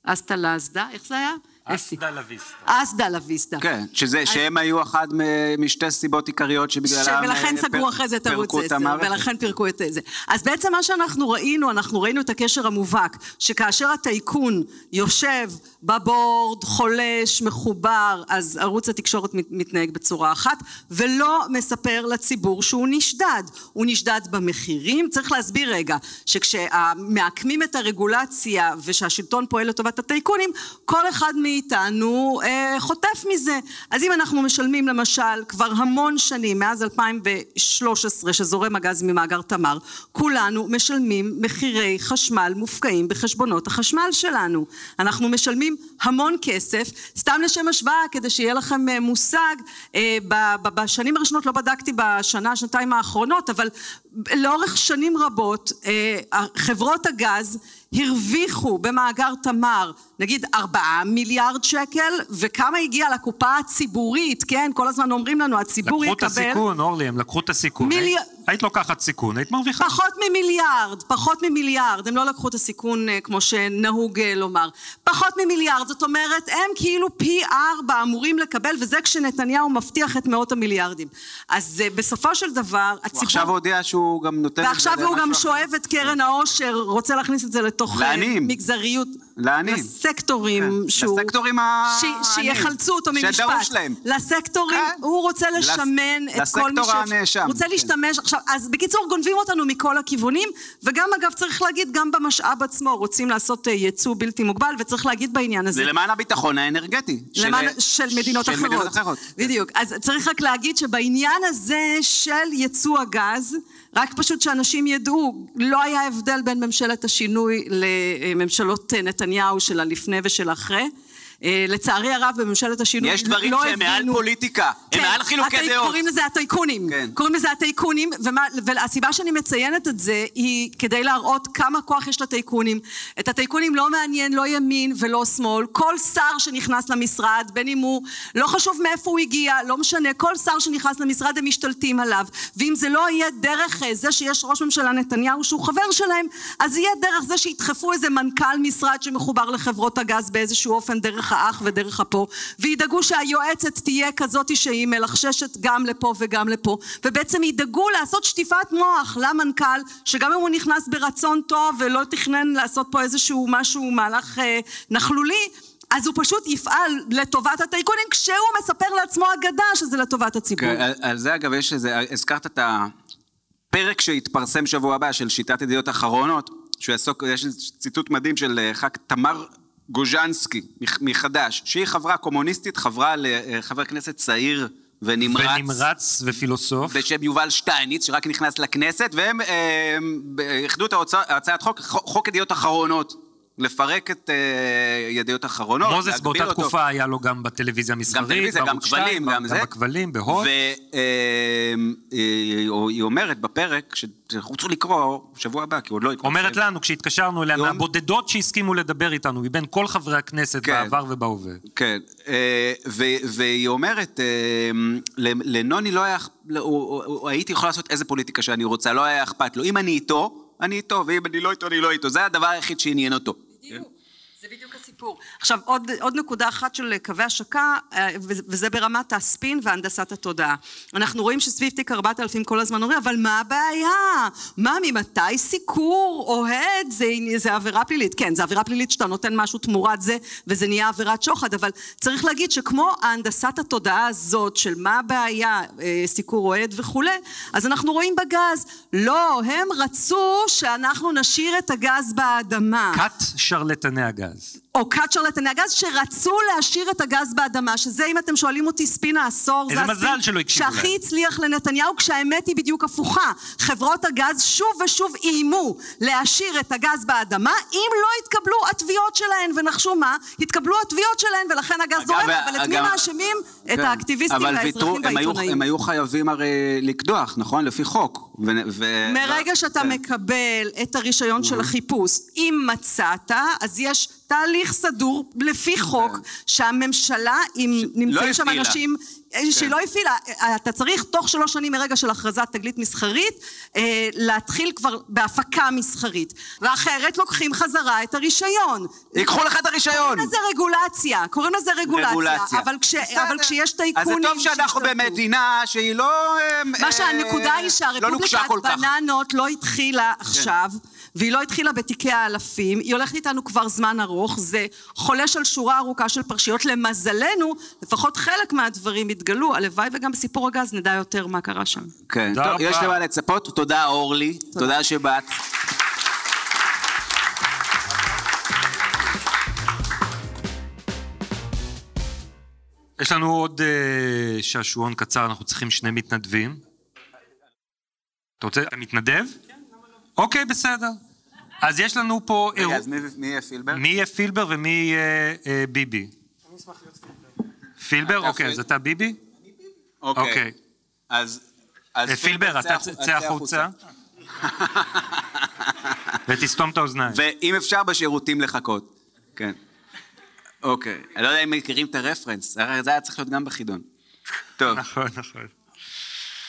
אסטה לאסדה איך זה היה? אסדה לוויסטה. אסדה לוויסטה. כן, שזה, שהם היו אחת מ- משתי סיבות עיקריות שבגללם... ולכן אה, סגרו פר- אחרי זה את ערוץ פירקו את 10, המערכת. ולכן פירקו את זה. אז בעצם מה שאנחנו ראינו, אנחנו ראינו את הקשר המובהק, שכאשר הטייקון יושב בבורד, חולש, מחובר, אז ערוץ התקשורת מת- מתנהג בצורה אחת, ולא מספר לציבור שהוא נשדד. הוא נשדד במחירים. צריך להסביר רגע, שכשמעקמים את הרגולציה ושהשלטון פועל לטובת הטייקונים, כל אחד מאיתנו אה, חוטף מזה. אז אם אנחנו משלמים למשל כבר המון שנים, מאז 2013 שזורם הגז ממאגר תמר, כולנו משלמים מחירי חשמל מופקעים בחשבונות החשמל שלנו. אנחנו משלמים המון כסף, סתם לשם השוואה כדי שיהיה לכם אה, מושג, אה, ב- ב- בשנים הראשונות לא בדקתי בשנה, שנתיים האחרונות, אבל לאורך שנים רבות אה, חברות הגז הרוויחו במאגר תמר נגיד ארבעה מיליארד שקל וכמה הגיע לקופה הציבורית כן כל הזמן אומרים לנו הציבור לקחו את יקבל הסיכון, אורלי, הם לקחו את הסיכון. מילי- היית- לוקחת סיכון, היית מרוויחה. פחות ממיליארד, פחות ממיליארד, הם לא לקחו את הסיכון אה, כמו שנהוג אה, לומר. פחות ממיליארד, זאת אומרת, הם כאילו פי ארבע אמורים לקבל, וזה כשנתניהו מבטיח את מאות המיליארדים. אז אה, בסופו של דבר, הוא הציבור... עכשיו הודיע שהוא גם נותן... ועכשיו הוא גם שואב את קרן העושר, רוצה להכניס את זה לתוך לעניים. מגזריות. לעניים. לסקטורים כן, שהוא... לסקטורים ה- ש- העניים. שיחלצו אותו ממשפט. שדרוש להם. לסקטורים, כן. הוא רוצה לס- לשמן את כל מי לסקטור ש... הנאשם, רוצה כן. להשתמש, עכשיו, אז בקיצור גונבים אותנו מכל הכיוונים, וגם אגב צריך להגיד, גם במשאב עצמו רוצים לעשות אה, ייצוא בלתי מוגבל, וצריך להגיד בעניין הזה. זה למען הביטחון האנרגטי. למען, של מדינות של אחרות. מדינות אחרות. בדיוק. אז צריך רק להגיד שבעניין הזה של ייצוא הגז, רק פשוט שאנשים ידעו, לא היה הבדל בין ממשלת השינוי לממשלות נתניהו של הלפני ושל אחרי. אה, לצערי הרב בממשלת השינוי יש דברים לא שהם מעל הבינו- פוליטיקה, כן, הם מעל חילוקי הטי- דעות. קוראים לזה הטייקונים. כן. קוראים לזה הטייקונים, ומה, והסיבה שאני מציינת את זה היא כדי להראות כמה כוח יש לטייקונים. את הטייקונים לא מעניין לא ימין ולא שמאל. כל שר שנכנס למשרד, בין אם הוא, לא חשוב מאיפה הוא הגיע, לא משנה, כל שר שנכנס למשרד הם משתלטים עליו. ואם זה לא יהיה דרך אה, זה שיש ראש ממשלה נתניהו שהוא חבר שלהם, אז יהיה דרך זה שידחפו איזה מנכ"ל משרד שמחובר לחברות הגז באיזשהו אופן דרך האח ודרך הפה, וידאגו שהיועצת תהיה כזאת שהיא מלחששת גם לפה וגם לפה, ובעצם ידאגו לעשות שטיפת מוח למנכ"ל, שגם אם הוא נכנס ברצון טוב ולא תכנן לעשות פה איזשהו משהו, מהלך אה, נכלולי, אז הוא פשוט יפעל לטובת הטייקונים כשהוא מספר לעצמו אגדה שזה לטובת הציבור. כן, על- על זה אגב יש איזה, הזכרת את הפרק שהתפרסם שבוע הבא של שיטת ידיעות אחרונות, שהוא יעסוק, יש ציטוט מדהים של אה, ח"כ תמר גוז'נסקי מח- מחד"ש, שהיא חברה קומוניסטית, חברה לחבר כנסת צעיר ונמרץ. ונמרץ ופילוסוף. בשם יובל שטייניץ, שרק נכנס לכנסת, והם אה, איחדו את הצעת חוק, חוק ידיעות אחרונות. לפרק את אה, ידיעות אחרונות, מוזס באותה אותו. תקופה היה לו גם בטלוויזיה המסחרית, טלוויזיה, גם בערוץ שתיים, כבלים, גם זה. גם בכבלים, בהוט. והיא אומרת בפרק, רוצים לקרוא שבוע הבא, כי עוד לא התפרסם. אומרת לנו, כשהתקשרנו אליה, יום- מהבודדות שהסכימו לדבר איתנו, מבין כל חברי הכנסת כן. בעבר ובהווה. כן, אה, ו- והיא אומרת, אה, ל- לנוני לא היה, לא, הוא- הוא- הייתי יכולה לעשות איזה פוליטיקה שאני רוצה, לא היה אכפת לו. אם אני איתו, אני איתו, ואם אני לא איתו, אני לא איתו. זה הדבר היחיד שעניין אותו. הסיפור. עכשיו, עוד, עוד נקודה אחת של קווי השקה, אה, וזה ברמת הספין והנדסת התודעה. אנחנו רואים שסביב תיק 4000 כל הזמן אומרים, אבל מה הבעיה? מה, ממתי סיקור אוהד זה, זה עבירה פלילית? כן, זה עבירה פלילית שאתה נותן משהו תמורת זה, וזה נהיה עבירת שוחד, אבל צריך להגיד שכמו הנדסת התודעה הזאת של מה הבעיה, אה, סיקור אוהד וכולי, אז אנחנו רואים בגז, לא, הם רצו שאנחנו נשאיר את הגז באדמה. כת שרלטני הגז. או שרלטני הגז שרצו להשאיר את הגז באדמה, שזה אם אתם שואלים אותי ספין העשור, איזה זה מזל הספין שלא הקשיבו שהכי להם. הצליח לנתניהו, כשהאמת היא בדיוק הפוכה. חברות הגז שוב ושוב איימו להשאיר את הגז באדמה, אם לא יתקבלו התביעות שלהן, ונחשו מה? התקבלו התביעות שלהן, ולכן הגז זורם, אבל את מי מאשימים? את כן. האקטיביסטים אבל והאזרחים והעיתונאים. הם היו חייבים הרי לקדוח, נכון? לפי חוק. ו- ו- מרגע שאתה כן. מקבל את הרישיון של החיפוש, אם מצאת, אז יש תהליך סדור לפי חוק שהממשלה, אם נמצאים שם הפעילה. אנשים אה, שהיא לא הפעילה, אה, אתה צריך תוך שלוש שנים מרגע של הכרזת תגלית מסחרית, אה, להתחיל כבר בהפקה מסחרית. ואחרת לוקחים חזרה את הרישיון. ייקחו לך את הרישיון. קוראים לזה רגולציה, קוראים לזה רגולציה. רגולציה. אבל, כש. אבל כשיש אז זה טייקונים... טוב שאנחנו. במדינה שהיא לא... אה, מה שהנקודה היא לא שהרפובליקת כך. כן. בננות לא התחילה עכשיו, והיא לא התחילה בתיקי האלפים, היא הולכת איתנו כבר זמן ארוך, זה חולש על שורה ארוכה של פרשיות. למזלנו, לפחות חלק מהדברים התגלו, הלוואי וגם בסיפור הגז נדע יותר מה קרה שם. כן, תודה טוב, יש רבה. למה לצפות. תודה, אורלי. תודה שבאת. יש לנו עוד אה, שעשועון קצר, אנחנו צריכים שני מתנדבים. אתה רוצה, אתה מתנדב? אוקיי, בסדר. אז יש לנו פה... רגע, אירוע- אז מי מי יהיה פילבר? מי יהיה פילבר ומי יהיה אה, ביבי? פילבר? אתה אוקיי, אז אתה ביבי? אוקיי. אוקיי. אז... אז פילבר, אתה צא החוצה. ותסתום את האוזניים. ואם אפשר בשירותים לחכות. כן. אוקיי. אני לא יודע אם מכירים את הרפרנס, זה היה צריך להיות גם בחידון. טוב, נכון, נכון.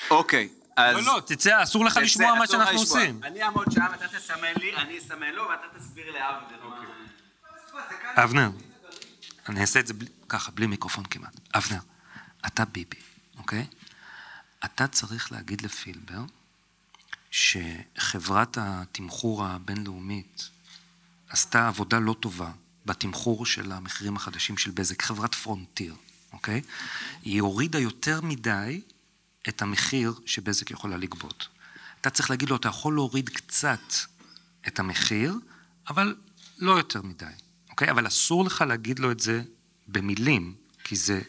אוקיי. אז... לא, לא, תצא, אסור לך תצא, לשמוע מה שאנחנו לשמוע. עושים. אני אעמוד שם, אתה תסמן לי, אני אסמן לו, ואתה תסביר לאבנר. אבנר, אני אעשה את זה בלי- ככה, בלי מיקרופון כמעט. אבנר, אתה ביבי, אוקיי? אתה צריך להגיד לפילבר שחברת התמחור הבינלאומית עשתה עבודה לא טובה בתמחור של המחירים החדשים של בזק, חברת פרונטיר, אוקיי? היא הורידה יותר מדי את המחיר שבזק יכולה לגבות. אתה צריך להגיד לו, אתה יכול להוריד קצת את המחיר, אבל לא יותר מדי, אוקיי? אבל אסור לך להגיד לו את זה במילים, כי זה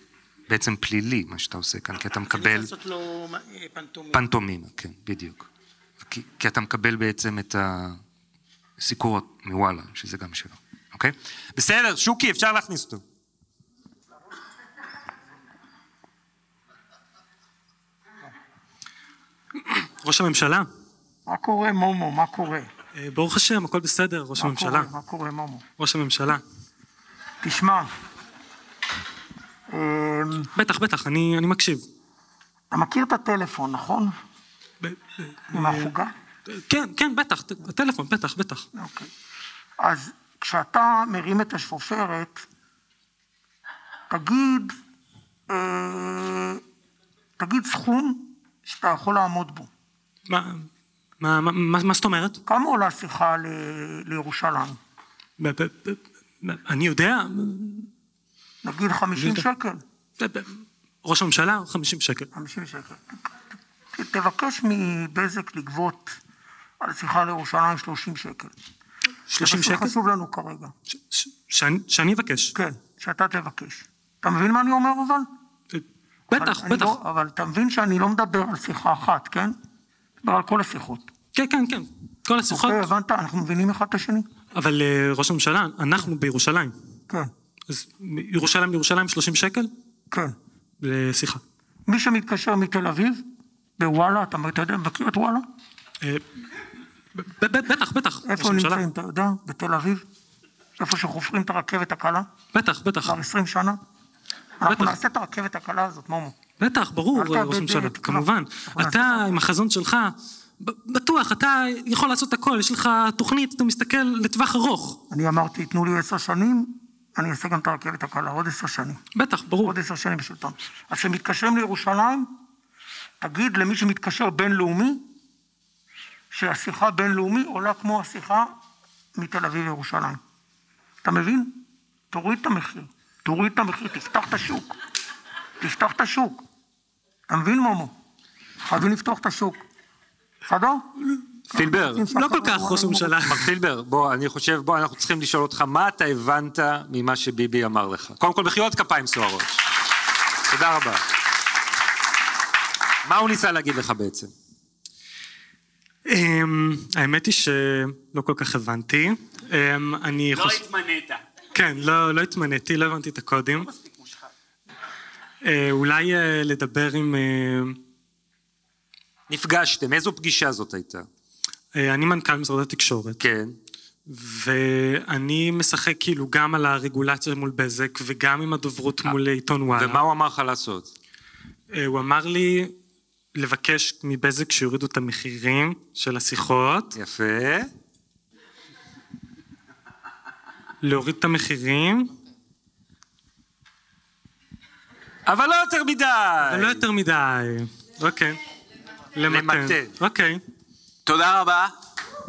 בעצם פלילי, מה שאתה עושה כאן, כי אתה מקבל... לעשות לו אה, פנטומימה. פנטומימה, כן, בדיוק. כי, כי אתה מקבל בעצם את הסיקור מוואלה, שזה גם שלו, אוקיי? בסדר, שוקי, אפשר להכניס אותו. ראש הממשלה. מה קורה, מומו? מה קורה? אה, ברוך השם, הכל בסדר, ראש מה הממשלה. קורה? מה קורה, מומו? ראש הממשלה. תשמע, אמ, בטח, בטח, אני אני מקשיב. אתה מכיר את הטלפון, נכון? עם החוגה? כן, כן, בטח, הטלפון, בטח, בטח. אוקיי. אז כשאתה מרים את השפופרת, תגיד, אה, תגיד סכום שאתה יכול לעמוד בו. מה, מה, מה, מה זאת אומרת? כמה עולה שיחה ל- לירושלים? ב- ב- ב- ב- אני יודע, נגיד 50 יודע. שקל. ב- ב- ראש הממשלה, 50 שקל. 50 שקל. תבקש מבזק לגבות על שיחה לירושלים 30 שקל. 30 זה מה שקל? שחשוב לנו כרגע. שאני אבקש. כן, שאתה תבקש. אתה מבין מה אני אומר אבל? בטח, בטח. לא- אבל אתה מבין שאני לא מדבר על שיחה אחת, כן? מדבר על כל השיחות. כן, כן, כן. כל השיחות. אוקיי, הבנת? אנחנו מבינים אחד את השני? אבל אה, ראש הממשלה, אנחנו בירושלים. כן. אז ירושלים בירושלים 30 שקל? כן. לשיחה. מי שמתקשר מתל אביב, בוואלה, אתה יודע, מכיר את וואלה? אה, בטח, בטח. איפה. נמצאים, אתה יודע? בתל אביב? איפה שחופרים את הרכבת הקלה? בטח, בטח. כבר 20 שנה? אנחנו נעשה את הרכבת הקלה הזאת, מומו. בטח, ברור, ראש הממשלה. כמובן. אתה, עם החזון שלך, בטוח, אתה יכול לעשות הכל, יש לך תוכנית, אתה מסתכל לטווח ארוך. אני אמרתי, תנו לי עשר שנים, אני אעשה גם את הרכבת הקלה, עוד עשר שנים. בטח, ברור. עוד עשר שנים בשלטון. אז כשמתקשרים לירושלים, תגיד למי שמתקשר בינלאומי, שהשיחה בינלאומי עולה כמו השיחה מתל אביב לירושלים. אתה מבין? תוריד את המחיר. תוריד את המחיר, תפתח את השוק. תפתח את השוק. אתה מבין, מומו? חייבים לפתוח את השוק. בסדר? פילבר, לא כל כך, ראש הממשלה. מר פילבר, בוא, אני חושב, בוא, אנחנו צריכים לשאול אותך, מה אתה הבנת ממה שביבי אמר לך? קודם כל, מחיאות כפיים סוערות. תודה רבה. מה הוא ניסה להגיד לך בעצם? אמ, האמת היא שלא כל כך הבנתי. אמ, אני לא חושב... התמנית. כן, לא, לא התמניתי, לא הבנתי את הקודים. אה, אולי אה, לדבר עם... אה, נפגשתם, איזו פגישה זאת הייתה? אה, אני מנכ"ל משרד התקשורת. כן. ואני משחק כאילו גם על הרגולציה מול בזק וגם עם הדוברות מול עיתון וואלה. ומה הוא אמר לך לעשות? אה, הוא אמר לי לבקש מבזק שיורידו את המחירים של השיחות. יפה. להוריד את המחירים. אבל לא יותר מדי. אבל לא יותר מדי. אוקיי. למתן. אוקיי. תודה רבה.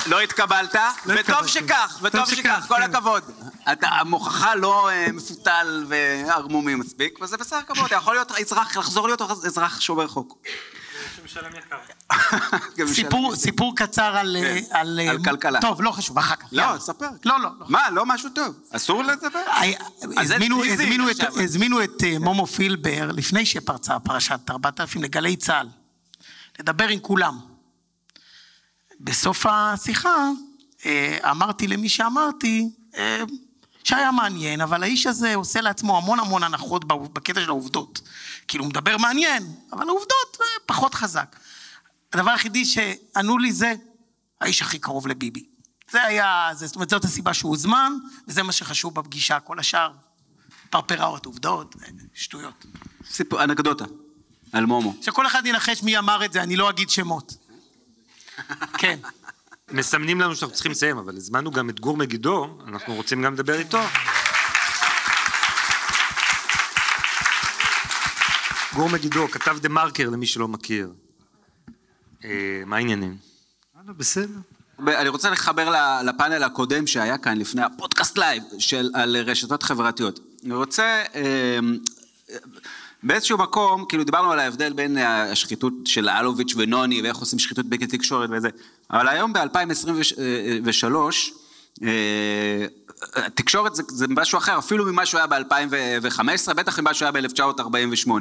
לא התקבלת, וטוב התקבלתי. שכך, וטוב טוב שכך, כל כן. הכבוד. אתה, המוכחה לא אה, מפותל וערמומי מספיק, וזה בסדר כבוד, אתה יכול להיות אזרח, לחזור להיות אזרח שומר חוק. גם סיפור, סיפור קצר על... כן, על, על כלכלה. טוב, לא חשוב, אחר כך. לא. ספר. לא, לא. מה, לא משהו טוב? אסור לדבר? אז זה הזמינו, את, אה, מומו פילבר לפני שפרצה פרשת 4000 לגלי צה"ל, לדבר עם כולם. בסוף השיחה אה, אמרתי למי שאמרתי, אה, שהיה מעניין, אבל האיש הזה עושה לעצמו המון המון הנחות בקטע של העובדות. כאילו, הוא מדבר מעניין, אבל העובדות אה, פחות חזק. הדבר היחידי שענו לי זה, האיש הכי קרוב לביבי. זה היה, זה, זאת אומרת, זאת הסיבה שהוא הוזמן, וזה מה שחשוב בפגישה, כל השאר, פרפראות, עובדות, אה, שטויות. סיפור, אנקדוטה, על מומו. שכל אחד ינחש מי אמר את זה, אני לא אגיד שמות. כן. מסמנים לנו שאנחנו צריכים לסיים, אבל הזמנו גם את גור מגידו, אנחנו רוצים גם לדבר איתו. גור מגידו, כתב דה מרקר למי שלא מכיר. אה, מה העניינים? בסדר. אני רוצה לחבר לפאנל הקודם שהיה כאן לפני הפודקאסט live של, על רשתות חברתיות. אני רוצה אה, באיזשהו מקום, כאילו דיברנו על ההבדל בין השחיתות של אלוביץ' ונוני ואיך עושים שחיתות בתקשורת וזה, אבל היום ב-2023 התקשורת זה, זה משהו אחר, אפילו ממה שהוא היה ב-2015, בטח ממה שהוא היה ב-1948.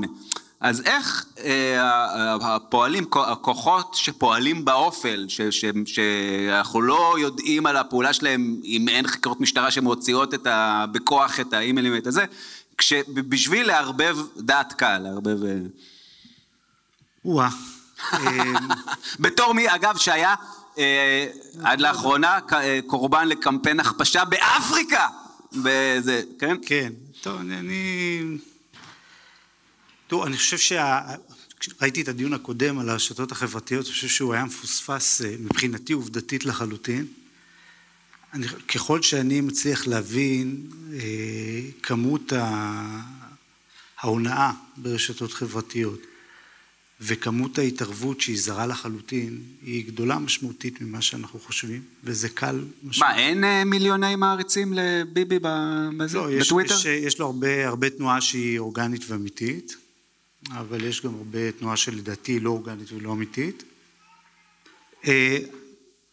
אז איך אה, הפועלים, הכוחות שפועלים באופל, ש, ש, שאנחנו לא יודעים על הפעולה שלהם אם אין חקירות משטרה שמוציאות את ה, בכוח את האימיילים ואת הזה, בשביל לערבב דעת קהל, לערבב... אה, וואה. בתור מי, אגב, שהיה אה, עד לאחרונה אה, קורבן לקמפיין הכפשה באפריקה! בזה, כן? כן. טוב, אני-. תראו, אני חושב שה... ראיתי את הדיון הקודם על הרשתות החברתיות, אני חושב שהוא היה מפוספס אה, מבחינתי עובדתית לחלוטין. אני, ככל שאני מצליח להבין אה, כמות ההונאה ברשתות חברתיות וכמות ההתערבות שהיא זרה לחלוטין, היא גדולה משמעותית ממה שאנחנו חושבים, וזה קל מה, אין אה, מיליוני מעריצים לביבי ב- בזה? לא, יש, בטוויטר? יש, יש לו הרבה, הרבה תנועה שהיא אורגנית ואמיתית, אבל יש גם הרבה תנועה שלדעתי היא לא אורגנית ולא אמיתית. אה,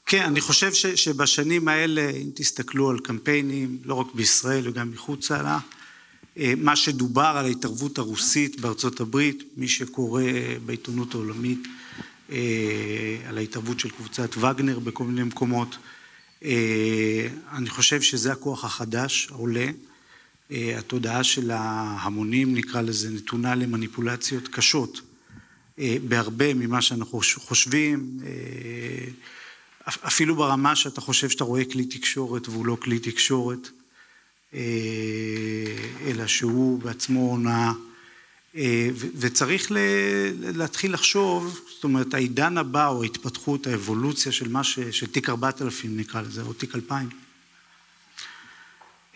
כן, אני חושב ש, שבשנים האלה, אם תסתכלו על קמפיינים, לא רק בישראל וגם מחוצה לה, אה, מה שדובר על ההתערבות הרוסית בארצות הברית, מי שקורא בעיתונות העולמית אה, על ההתערבות של קבוצת וגנר בכל מיני מקומות, אה, אני חושב שזה הכוח החדש העולה. אה, התודעה של ההמונים, נקרא לזה, נתונה למניפולציות קשות. אה, בהרבה ממה שאנחנו חושבים, אה, אפילו ברמה שאתה חושב שאתה רואה כלי תקשורת והוא לא כלי תקשורת, אה, אלא שהוא בעצמו הונאה. אה, וצריך להתחיל לחשוב, זאת אומרת העידן הבא או ההתפתחות, האבולוציה של מה ש... של תיק 4000 נקרא לזה, או תיק 2000,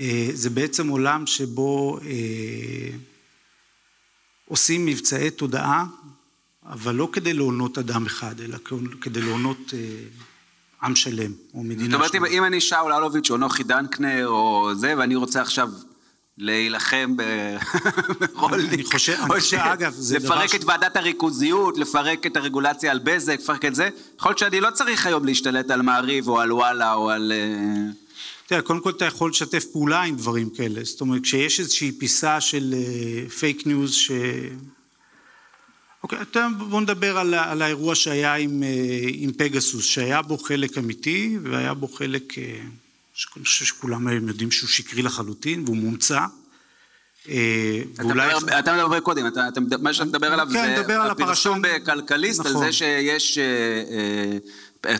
אה, זה בעצם עולם שבו אה, עושים מבצעי תודעה, אבל לא כדי להונות אדם אחד, אלא כדי להונות אה, עם שלם, או מדינה זאת אומרת, אם- שלמה. אני שאול אלוביץ' או נוחי דנקנר או זה, ואני רוצה עכשיו להילחם ברולניק, אני חושב, אני חושב, אגב, זה דבר לפרק. את ועדת הריכוזיות, לפרק את הרגולציה על בזק, לפרק את זה, יכול להיות שאני לא צריך היום להשתלט על מעריב או על וואלה או על... אה, תראה, קודם כל אתה יכול לשתף פעולה עם דברים כאלה. זאת אומרת, כשיש איזושהי פיסה של פייק ניוז ש... אוקיי, אתה- בוא נדבר על, על האירוע שהיה עם, אה, עם פגסוס, שהיה בו חלק אמיתי והיה בו חלק, אה, שאני חושב שכולם היום יודעים שהוא שקרי לחלוטין והוא מומצא. אה, אתה ואולי... אתה מדבר קודם, אתה- אתה מה שאתה מדבר עליו כן, זה על הפרסום בכלכליסט, על נכון. זה שיש אה, אה,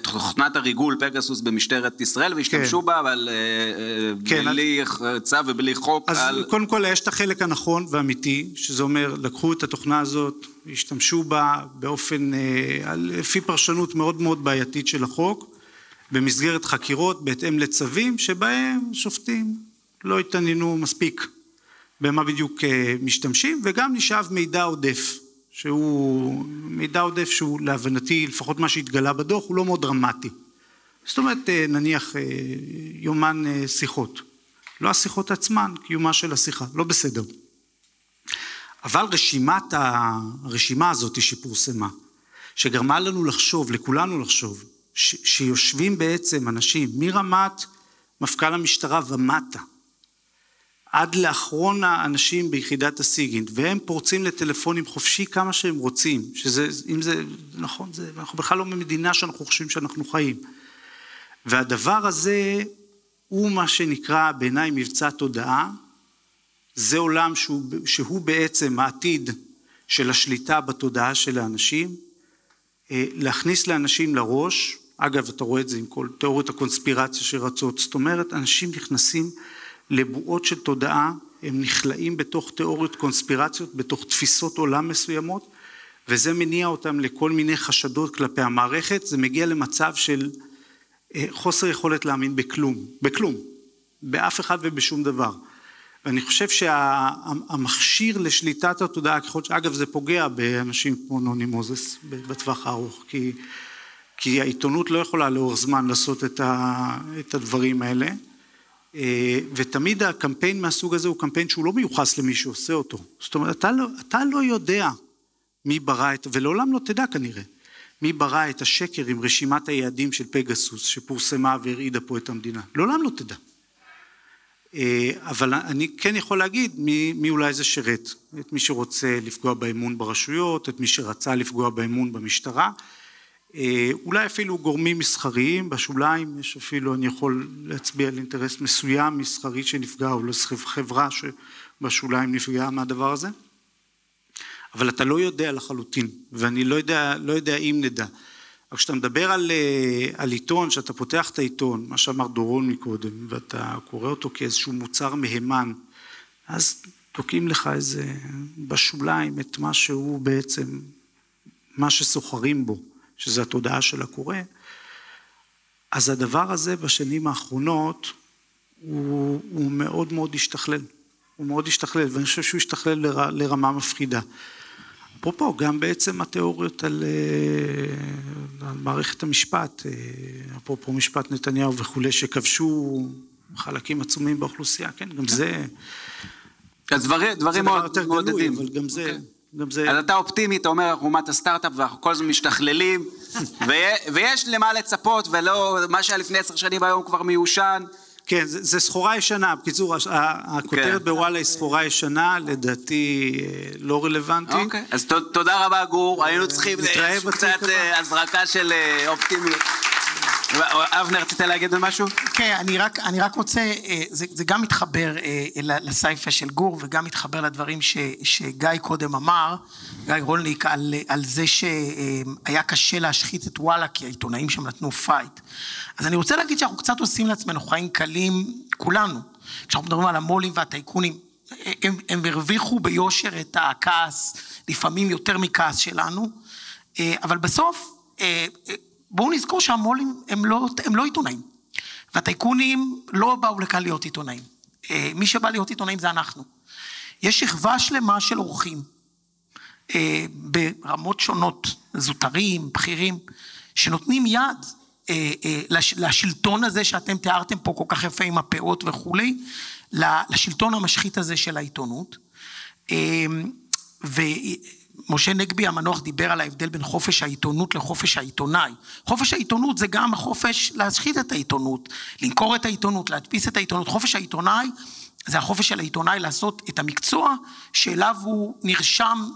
תוכנת הריגול פגסוס במשטרת ישראל, והשתמשו בה, אבל אה, אה, כן, בלי צו ובלי חוק אז על... קודם כל יש את החלק הנכון והאמיתי, שזה אומר, לקחו את התוכנה הזאת, השתמשו בה באופן, אה, לפי פרשנות מאוד מאוד בעייתית של החוק, במסגרת חקירות בהתאם לצווים שבהם שופטים לא התעניינו מספיק במה בדיוק משתמשים, וגם נשאב מידע עודף, שהוא מידע עודף שהוא להבנתי, לפחות מה שהתגלה בדוח, הוא לא מאוד דרמטי. זאת אומרת, אה, נניח אה, יומן אה, שיחות. לא השיחות עצמן, קיומה של השיחה, לא בסדר. אבל רשימת, הרשימה הזאת שפורסמה, שגרמה לנו לחשוב, לכולנו לחשוב, ש, שיושבים בעצם אנשים מרמת מפכ"ל המשטרה ומטה, עד לאחרון האנשים ביחידת הסיגינט, והם פורצים לטלפונים חופשי כמה שהם רוצים, שזה, אם זה, נכון, זה, אנחנו בכלל לא במדינה שאנחנו חושבים שאנחנו חיים. והדבר הזה הוא מה שנקרא בעיניי מבצע תודעה, זה עולם שהוא, שהוא בעצם העתיד של השליטה בתודעה של האנשים, אה, להכניס לאנשים לראש, אגב אתה רואה את זה עם כל תיאוריות הקונספירציה שרצות, זאת אומרת אנשים נכנסים לבועות של תודעה, הם נכלאים בתוך תיאוריות קונספירציות, בתוך תפיסות עולם מסוימות, וזה מניע אותם לכל מיני חשדות כלפי המערכת, זה מגיע למצב של אה, חוסר יכולת להאמין בכלום, בכלום, באף אחד ובשום דבר. ואני חושב שהמכשיר לשליטת התודעה, ככל ש... אגב זה פוגע באנשים כמו נוני מוזס בטווח הארוך, כי, כי העיתונות לא יכולה לאורך זמן לעשות את, ה, את הדברים האלה, ותמיד הקמפיין מהסוג הזה הוא קמפיין שהוא לא מיוחס למי שעושה אותו. זאת אומרת, אתה לא, אתה לא יודע מי ברא את, ולעולם לא תדע כנראה, מי ברא את השקר עם רשימת היעדים של פגסוס שפורסמה והרעידה פה את המדינה. לעולם לא תדע. אה, אבל אני כן יכול להגיד מי, מי אולי זה שירת, את מי שרוצה לפגוע באמון ברשויות, את מי שרצה לפגוע באמון במשטרה, אה, אולי אפילו גורמים מסחריים בשוליים, יש אפילו, אני יכול להצביע על אינטרס מסוים מסחרי שנפגע, או חברה שבשוליים נפגעה מהדבר הזה, אבל אתה לא יודע לחלוטין, ואני לא יודע, לא יודע אם נדע. אבל כשאתה מדבר על, אה, על עיתון, שאתה פותח את העיתון, מה שאמר דורון מקודם, ואתה קורא אותו כאיזשהו מוצר מהימן, אז תוקעים לך איזה בשוליים את מה שהוא בעצם, מה שסוחרים בו, שזה התודעה של הקורא, אז הדבר הזה בשנים האחרונות הוא, הוא מאוד מאוד השתכלל, הוא מאוד השתכלל, ואני חושב שהוא השתכלל לר, לרמה מפחידה. אפרופו, גם בעצם התיאוריות על, אה, על מערכת המשפט, אה, אפרופו משפט נתניהו וכולי, שכבשו חלקים עצומים באוכלוסייה, כן, גם זה... אז דברים, דברים מאוד מעודדים. אבל גם זה... גם זה... אז אתה אופטימי, אתה אומר, אנחנו אומת הסטארט-אפ ואנחנו כל הזמן משתכללים, ויה- ויש למה לצפות, ולא, מה שהיה לפני עשר שנים היום כבר מיושן. כן, זה, זה סחורה ישנה, בקיצור, הכותרת כן. בוואלה היא סחורה ישנה, לדעתי אה, לא רלוונטית. אוקיי, אז ת- תודה רבה גור, היינו צריכים אה, קצת. אה, הזרקה של אופטימיות. אבנר, רצית להגיד עוד משהו? כן, אני רק, אני רק רוצה, אה, זה, זה גם מתחבר אה, לסיפא של גור וגם מתחבר לדברים ש, שגיא קודם אמר, גיא רולניק, על, על זה שהיה קשה להשחית את וואלה כי העיתונאים שם נתנו fight. אז אני רוצה להגיד שאנחנו קצת עושים לעצמנו חיים קלים, כולנו. כשאנחנו מדברים על המו"לים והטייקונים, הם, הם הרוויחו ביושר את הכעס, לפעמים יותר מכעס שלנו, אה, אבל בסוף, אה, אה, בואו נזכור שהמו"לים הם לא, הם לא עיתונאים. והטייקונים לא באו לכאן להיות עיתונאים. אה, מי שבא להיות עיתונאים זה אנחנו. יש שכבה שלמה של אורחים, אה, ברמות שונות, זוטרים, בכירים, שנותנים יד אה, לש- לשלטון הזה שאתם תיארתם פה כל כך יפה עם הפאות וכולי, לשלטון המשחית הזה של העיתונות. אה, ומשה נגבי המנוח דיבר על ההבדל בין חופש העיתונות לחופש העיתונאי. חופש העיתונות זה גם החופש להשחית את העיתונות, למכור את העיתונות, להדפיס את העיתונות. חופש העיתונאי זה החופש של העיתונאי לעשות את המקצוע שאליו הוא נרשם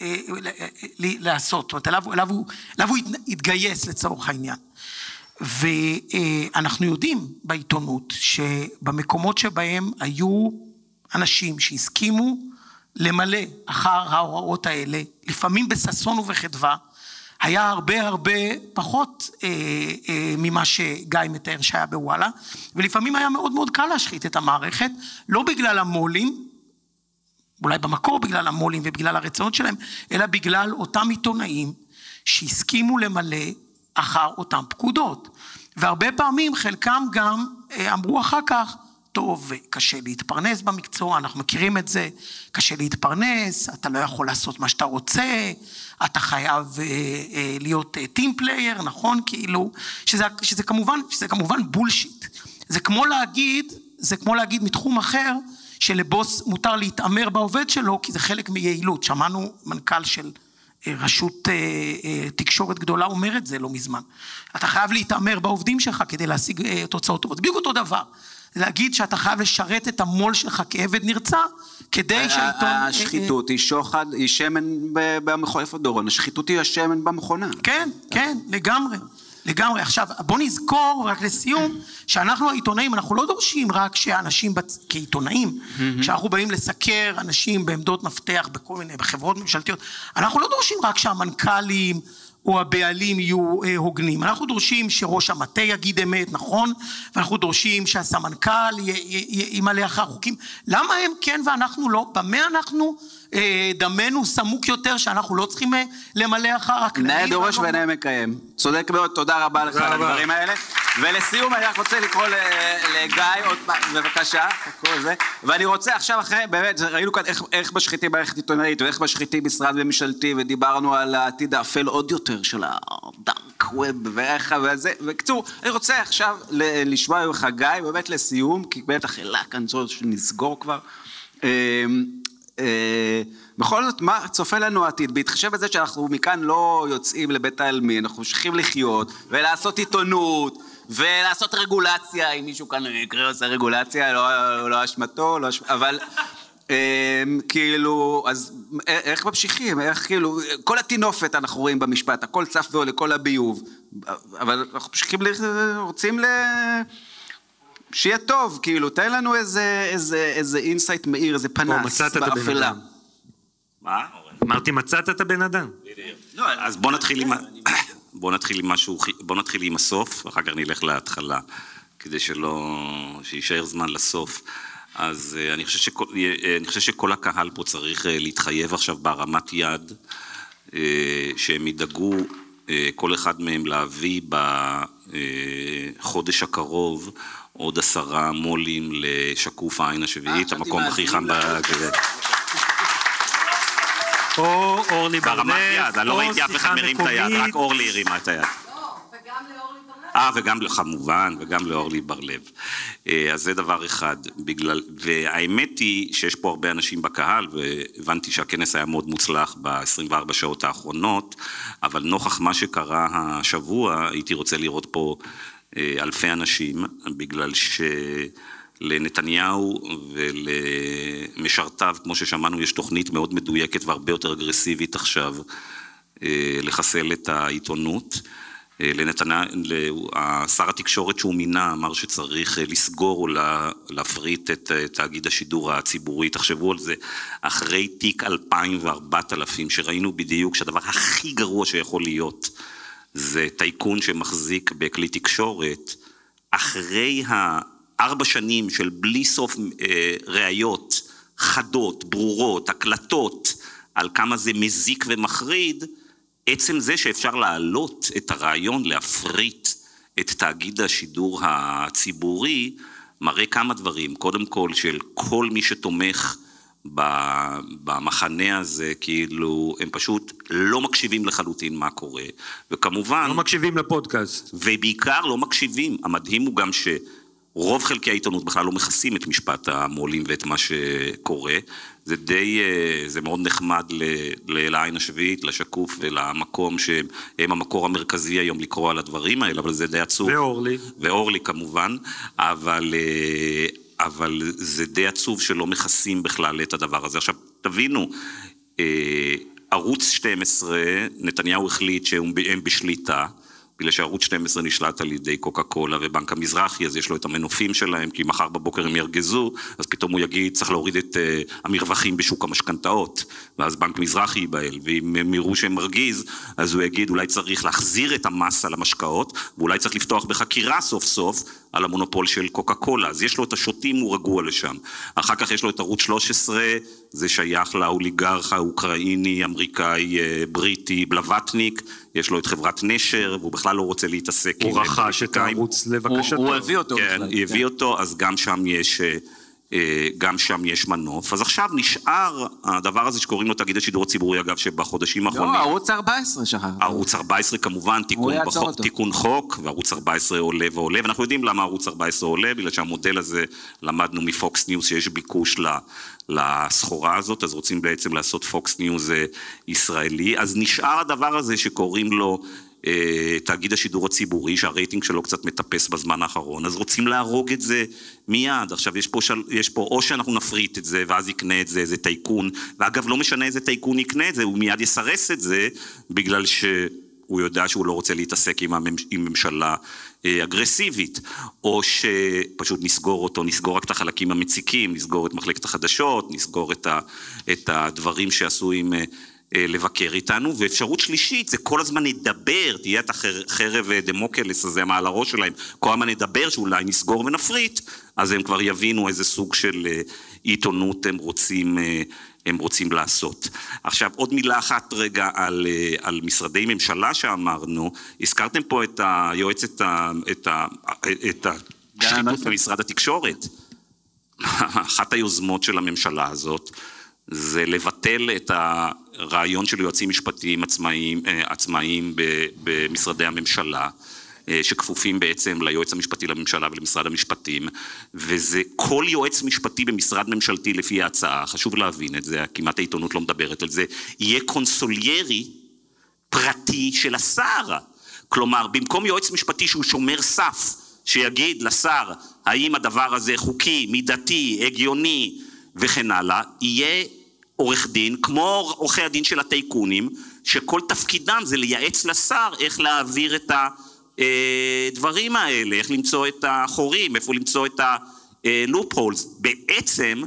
אה, אה, לעשות, זאת אומרת, אליו, אליו, הוא, אליו הוא הת- התגייס לצורך העניין. ואנחנו יודעים בעיתונות שבמקומות שבהם היו אנשים שהסכימו למלא אחר ההוראות האלה, לפעמים בששון ובחדווה, היה הרבה הרבה פחות אה, אה, ממה שגיא מתאר שהיה בוואלה, ולפעמים היה מאוד מאוד קל להשחית את המערכת, לא בגלל המו"לים, אולי במקור בגלל המו"לים ובגלל הרצונות שלהם, אלא בגלל אותם עיתונאים שהסכימו למלא אחר אותם פקודות. והרבה פעמים חלקם גם אה, אמרו אחר כך, טוב, קשה להתפרנס במקצוע, אנחנו מכירים את זה, קשה להתפרנס, אתה לא יכול לעשות מה שאתה רוצה, אתה חייב אה, אה, להיות team player, נכון? כאילו, שזה, שזה, כמובן, שזה כמובן bullshit. זה כמו להגיד, זה כמו להגיד מתחום אחר, שלבוס מותר להתעמר בעובד שלו, כי זה חלק מיעילות. שמענו מנכ"ל של אה, רשות אה, אה, תקשורת גדולה אומר את זה לא מזמן. אתה חייב להתעמר בעובדים שלך כדי להשיג אה, תוצאות טובות. בדיוק אותו דבר. זה להגיד שאתה חייב לשרת את המו"ל שלך כעבד נרצע, כדי שהעיתון... השחיתות היא שוחד, היא שמן במכונה, איפה דורון? השחיתות היא השמן במכונה. כן, כן, לגמרי. לגמרי. עכשיו, בוא נזכור, רק לסיום, שאנחנו העיתונאים, אנחנו לא דורשים רק שאנשים, בצ... כעיתונאים, כשאנחנו באים לסקר אנשים בעמדות מפתח בכל מיני, בחברות ממשלתיות, אנחנו לא דורשים רק שהמנכ"לים או הבעלים יהיו אה, הוגנים. אנחנו דורשים שראש המטה יגיד אמת, נכון? ואנחנו דורשים שהסמנכ"ל ימלא אחר החוקים. למה הם כן ואנחנו לא? במה אנחנו, דמנו סמוק יותר, שאנחנו לא צריכים אה, למלא אחר הכללים? נאה דורש? ונאה מקיים. צודק מאוד, תודה רבה לך על. הדברים האלה. ולסיום אני רק רוצה לקרוא לגיא עוד פעם, בבקשה, כל זה. ואני רוצה עכשיו אחרי, באמת, ראינו כאן איך- איך משחיתים מערכת עיתונאית ואיך משחיתים משרד ממשלתי ודיברנו על העתיד האפל עוד יותר של הדארק ווב ואיך וזה. בקיצור, אני רוצה עכשיו לשמוע ממך גיא, באמת לסיום, כי בטח אלה כאן זאת שנסגור כבר. אה, בכל זאת, מה צופה לנו העתיד? בהתחשב בזה שאנחנו מכאן לא יוצאים לבית העלמין, אנחנו ממשיכים לחיות ולעשות עיתונות ולעשות רגולציה, אם מישהו כאן יקרה עושה רגולציה, לא, לא אשמתו, לא אשמתו, אבל אה, כאילו, אז איך ממשיכים? איך כאילו, כל הטינופת אנחנו רואים במשפט, הכל צף ועולה, כל הביוב, אבל אנחנו ממשיכים, רוצים ל... שיהיה טוב, כאילו, תן לנו איזה, איזה, איזה insight מאיר, איזה פנס מצאת את הבן באפלה. אדם. מה? אמרתי, מצאת את הבן אדם. לא, אז בוא נתחיל עם... בוא נתחיל עם משהו, בוא נתחיל עם הסוף, ואחר כך נלך להתחלה, כדי שלא... שיישאר זמן לסוף. אז אה, אני חושב, שכל, אה, אני חושב שכל הקהל פה צריך אה, להתחייב עכשיו בהרמת יד, אה, שהם ידאגו, אה, כל אחד מהם להביא בחודש הקרוב עוד עשרה מו"לים לשקוף העין השביעית, המקום הכי חם בגברת. או אורלי ברמת ברנף, יד, אני לא או ראיתי אף אחד שיחה מרים את היד, מקומית. רק אורלי הרימה את היד. אה, וגם, כמובן, וגם לאורלי בר-לב. אה, אז זה דבר אחד. בגלל, והאמת היא שיש פה הרבה אנשים בקהל, והבנתי שהכנס היה מאוד מוצלח ב-24 שעות האחרונות, אבל נוכח מה שקרה השבוע, הייתי רוצה לראות פה אה, אלפי אנשים, בגלל ש... לנתניהו ולמשרתיו, כמו ששמענו, יש תוכנית מאוד מדויקת והרבה יותר אגרסיבית עכשיו אה, לחסל את העיתונות. אה, שר התקשורת שהוא מינה אמר שצריך אה, לסגור או לה- להפריט את אה, תאגיד השידור הציבורי, תחשבו על זה, אחרי תיק 2000 ו-4000 שראינו בדיוק שהדבר הכי גרוע שיכול להיות זה טייקון שמחזיק בכלי תקשורת, אחרי הארבע שנים של בלי סוף אה, ראיות חדות, ברורות, הקלטות, על כמה זה מזיק ומחריד, עצם זה שאפשר להעלות את הרעיון להפריט את תאגיד השידור הציבורי, מראה כמה דברים. קודם כל, של כל מי שתומך במחנה הזה, כאילו, הם פשוט לא מקשיבים לחלוטין מה קורה, וכמובן... לא מקשיבים לפודקאסט. ובעיקר לא מקשיבים. המדהים הוא גם שרוב חלקי העיתונות בכלל לא מכסים את משפט המו"לים ואת מה שקורה. זה די, אה, זה מאוד נחמד לעין השביעית, לשקוף ולמקום שהם המקור המרכזי היום לקרוא על הדברים האלה, אבל זה די עצוב. ואורלי. ואורלי כמובן, אבל, אה, אבל זה די עצוב שלא מכסים בכלל את הדבר הזה. עכשיו, תבינו, אה, ערוץ 12, נתניהו החליט שהם בשליטה, בגלל שערוץ 12 נשלט על ידי קוקה קולה ובנק המזרחי, אז יש לו את המנופים שלהם, כי מחר בבוקר הם ירגזו, אז פתאום הוא יגיד, צריך להוריד את uh, המרווחים בשוק המשכנתאות, ואז בנק מזרחי ייבהל, ואם הם יראו שהם מרגיז, אז הוא יגיד, אולי צריך להחזיר את המס על המשקאות, ואולי צריך לפתוח בחקירה סוף סוף על המונופול של קוקה קולה, אז יש לו את השוטים, הוא רגוע לשם. אחר כך יש לו את ערוץ 13, זה שייך לאוליגרך האוקראיני, אמריקאי, אה, בריטי, בלווטניק, יש לו את חברת נשר, והוא בכלל לא רוצה להתעסק הוא עם רכש את. הערוץ לבקשתו. הוא הביא אותו כן, בכלל, הביא כן. אותו, אז גם שם יש... אה, גם שם יש מנוף. אז עכשיו נשאר הדבר הזה שקוראים לו תאגיד השידור הציבורי, אגב, שבחודשים האחרונים... לא, ערוץ 14 שכח. ערוץ 14 כמובן, תיקון, בחוק. תיקון חוק, וערוץ 14 עולה ועולה, ואנחנו יודעים למה ערוץ 14 עולה, בגלל שהמודל הזה, למדנו מפוקס ניוז שיש ביקוש ל- לסחורה הזאת, אז רוצים בעצם לעשות פוקס ניוז אה, ישראלי, אז נשאר הדבר הזה שקוראים לו תאגיד השידור הציבורי, שהרייטינג שלו קצת מטפס בזמן האחרון, אז רוצים להרוג את זה מיד. עכשיו, יש פה, של, יש פה או שאנחנו נפריט את זה, ואז יקנה את זה איזה טייקון, ואגב, לא משנה איזה טייקון יקנה את זה, הוא מיד יסרס את זה, בגלל ש... הוא יודע שהוא לא רוצה להתעסק עם, הממש, עם ממשלה אה, אגרסיבית, או שפשוט נסגור אותו, נסגור רק את החלקים המציקים, נסגור את מחלקת החדשות, נסגור את, ה, את הדברים שעשויים אה, אה, לבקר איתנו, ואפשרות שלישית זה כל הזמן נדבר, תהיה את החרב אה, דמוקלס הזה מעל הראש שלהם, כל הזמן נדבר שאולי נסגור ונפריט, אז הם כבר יבינו איזה סוג של אה, עיתונות הם רוצים, אה, הם רוצים לעשות. עכשיו עוד מילה אחת רגע על, אה, על משרדי ממשלה שאמרנו, הזכרתם פה את היועצת, ה- את, ה- את השחיתות במשרד התקשורת. אחת היוזמות של הממשלה הזאת זה לבטל את הרעיון של יועצים משפטיים עצמאיים, אה, עצמאיים במשרדי הממשלה. אה, שכפופים בעצם ליועץ המשפטי לממשלה ולמשרד המשפטים, וזה כל יועץ משפטי במשרד ממשלתי לפי ההצעה, חשוב להבין את זה, כמעט העיתונות לא מדברת על זה, יהיה קונסוליירי פרטי של השר. כלומר, במקום יועץ משפטי שהוא שומר סף, שיגיד לשר האם הדבר הזה חוקי, מידתי, הגיוני וכן הלאה, יהיה עורך דין, כמו עורכי הדין של הטייקונים, שכל תפקידם זה לייעץ לשר איך להעביר את הדברים האלה, איך למצוא את החורים, איפה למצוא את ה-loop holes. בעצם,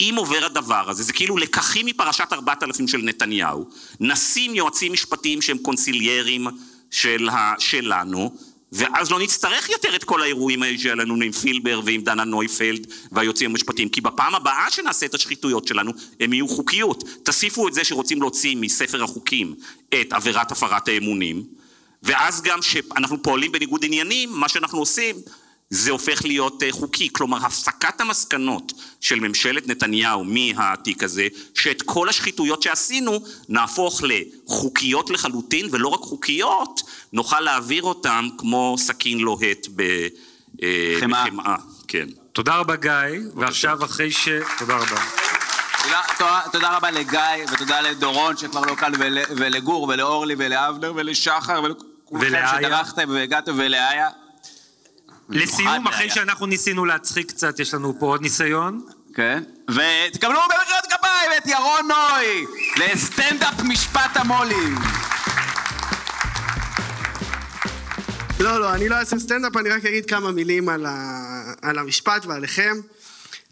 אם עובר הדבר הזה, זה כאילו לקחים מפרשת 4000 של נתניהו, נשים יועצים משפטיים שהם קונסיליירים של ה- שלנו, ואז לא נצטרך יותר את כל האירועים האלה שהיה לנו עם פילבר ועם דנה נויפלד והיועצים המשפטיים, כי בפעם הבאה שנעשה את השחיתויות שלנו, הם יהיו חוקיות. תוסיפו את זה שרוצים להוציא מספר החוקים את עבירת הפרת האמונים, ואז גם שאנחנו פועלים בניגוד עניינים, מה שאנחנו עושים זה הופך להיות אה, חוקי. כלומר, הפסקת המסקנות של ממשלת נתניהו מהתיק הזה, שאת כל השחיתויות שעשינו נהפוך לחוקיות לחלוטין, ולא רק חוקיות, נוכל להעביר אותן כמו סכין לוהט ב... אה, חמאה. בחמאה. כן. תודה רבה גיא, ועכשיו אחרי ש... תודה רבה. תודה- תודה- רבה לגיא, ותודה לדורון שכבר לא כאן, ול- ולגור, ולאורלי, ולאבנר, ולשחר, ולכולכם. שטרחתם והגעתם, ולאיה. לסיום, אחרי. שאנחנו ניסינו להצחיק קצת, יש לנו פה עוד ניסיון. כן. ותקבלו במחיאות כפיים את ירון נוי לסטנדאפ משפט המו"לים. לא, לא, אני לא אעשה סטנדאפ, אני רק אגיד כמה מילים על, ה... על המשפט ועליכם.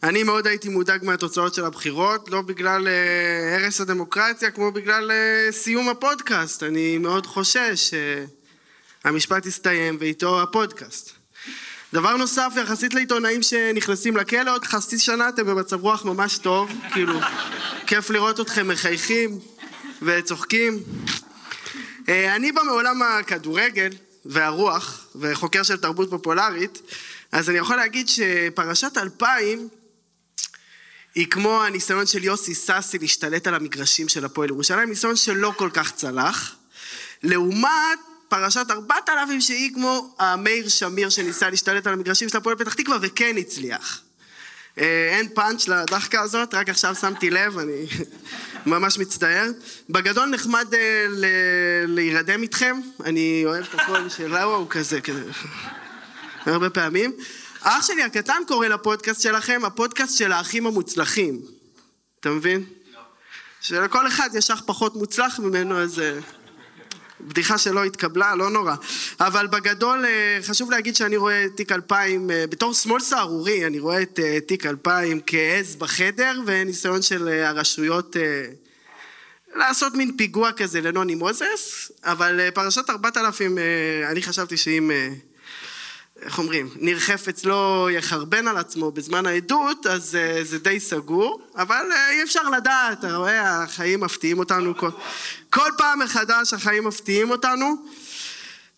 אני מאוד הייתי מודאג מהתוצאות של הבחירות, לא בגלל אה, הרס הדמוקרטיה, כמו בגלל אה, סיום הפודקאסט. אני מאוד חושש שהמשפט יסתיים ואיתו הפודקאסט. דבר נוסף, יחסית לעיתונאים שנכנסים לכלא, עוד חצי שנה אתם במצב רוח ממש טוב, כאילו, כיף לראות אתכם מחייכים וצוחקים. אה, אני בא מעולם הכדורגל והרוח, וחוקר של תרבות פופולרית, אז אני יכול להגיד שפרשת 2000 היא כמו הניסיון של יוסי סאסי להשתלט על המגרשים של הפועל ירושלים, ניסיון שלא כל כך צלח. לעומת פרשת 4000 שהיא כמו המאיר שמיר שניסה להשתלט על המגרשים של הפועל פתח תקווה וכן הצליח. אה, אין פאנץ' לדחקה הזאת, רק עכשיו שמתי לב, אני ממש מצטער. בגדול נחמד אה, להירדם איתכם, אני אוהב את הקול של לאו, הוא כזה, כזה, הרבה פעמים. אח שלי הקטן קורא לפודקאסט שלכם הפודקאסט של האחים המוצלחים. אתה מבין? שלכל אחד יש אח פחות מוצלח ממנו, אז... בדיחה שלא התקבלה, לא נורא. אבל בגדול אה, חשוב להגיד שאני רואה את תיק 2000, אה, בתור שמאל סהרורי, אני רואה את אה, תיק 2000 כעז בחדר וניסיון של הרשויות לעשות מין פיגוע כזה לנוני מוזס, אבל פרשת 4000, אה, אני חשבתי שאם, איך אומרים, ניר חפץ לא יחרבן על עצמו בזמן העדות, אז אה, זה די סגור, אבל אה, אי אפשר לדעת, אתה רואה, החיים מפתיעים אותנו כל, כל פעם מחדש, החיים מפתיעים אותנו.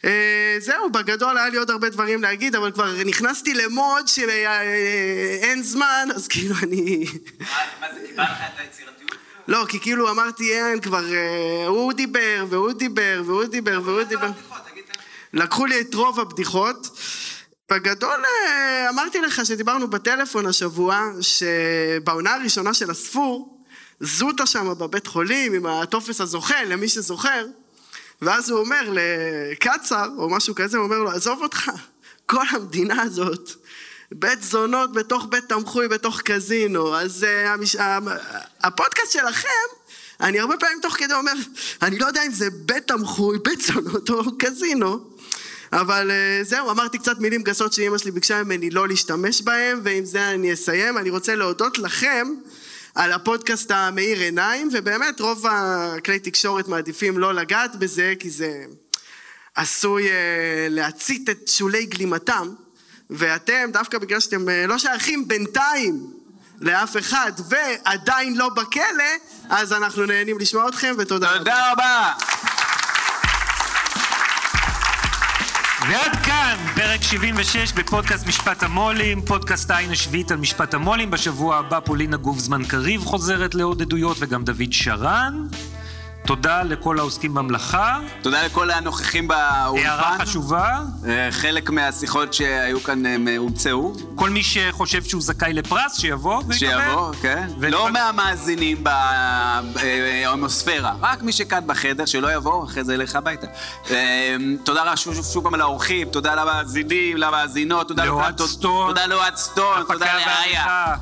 אה, זהו, בגדול היה לי עוד הרבה דברים להגיד, אבל כבר נכנסתי למוד שאין זמן, אז כאילו אני... מה זה, קיבלת את היצירתיות? לא, כי כאילו אמרתי, אין, כבר הוא דיבר, והוא דיבר, והוא דיבר, והוא דיבר. לקחו לי את רוב הבדיחות. בגדול אה, אמרתי לך שדיברנו בטלפון השבוע, שבעונה הראשונה של הספור, זוטה שם בבית חולים עם הטופס הזוכה, למי שזוכר, ואז הוא אומר לקצר, או משהו כזה, הוא אומר לו, עזוב אותך, כל המדינה הזאת, בית זונות בתוך בית תמחוי, בתוך קזינו, אז uh, המש... הפודקאסט שלכם, אני הרבה פעמים תוך כדי אומר, אני לא יודע אם זה בית תמחוי, בית זונות או קזינו, אבל uh, זהו, אמרתי קצת מילים גסות שאימא שלי ביקשה ממני לא להשתמש בהם, ועם זה אני אסיים. אני רוצה להודות לכם על הפודקאסט המאיר עיניים, ובאמת רוב הכלי תקשורת מעדיפים לא לגעת בזה, כי זה עשוי uh, להצית את שולי גלימתם, ואתם, דווקא בגלל שאתם uh, לא שייכים בינתיים לאף אחד, ועדיין לא בכלא, אז אנחנו נהנים לשמוע אתכם, ותודה רבה. תודה רבה. ועד כאן פרק 76 בפודקאסט משפט המו"לים, פודקאסט העין השביעית על משפט המו"לים. בשבוע הבא פולינה גובזמן קריב חוזרת לעוד עדויות וגם דוד שרן. תודה לכל העוסקים במלאכה. תודה לכל הנוכחים באולפן. הערה חשובה. אה, חלק מהשיחות שהיו כאן הם אה, הומצאו. כל מי שחושב שהוא זכאי לפרס, שיבוא ויקבל. שיבוא, כן. לא מהמאזינים בהומוספירה, רק מי שכאן בחדר, שלא יבוא, אחרי זה ילך הביתה. אה, תודה רבה שוב שוב פעם לאורחים, תודה למאזינים, למאזינות, תודה לאוהד סטון. תודה לאוהד סטון, תודה לאיה.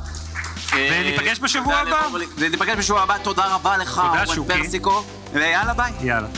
וניפגש בשבוע הבא. וניפגש בשבוע הבא, תודה רבה לך, אורן. פרסיקו, ויאללה ביי. יאללה.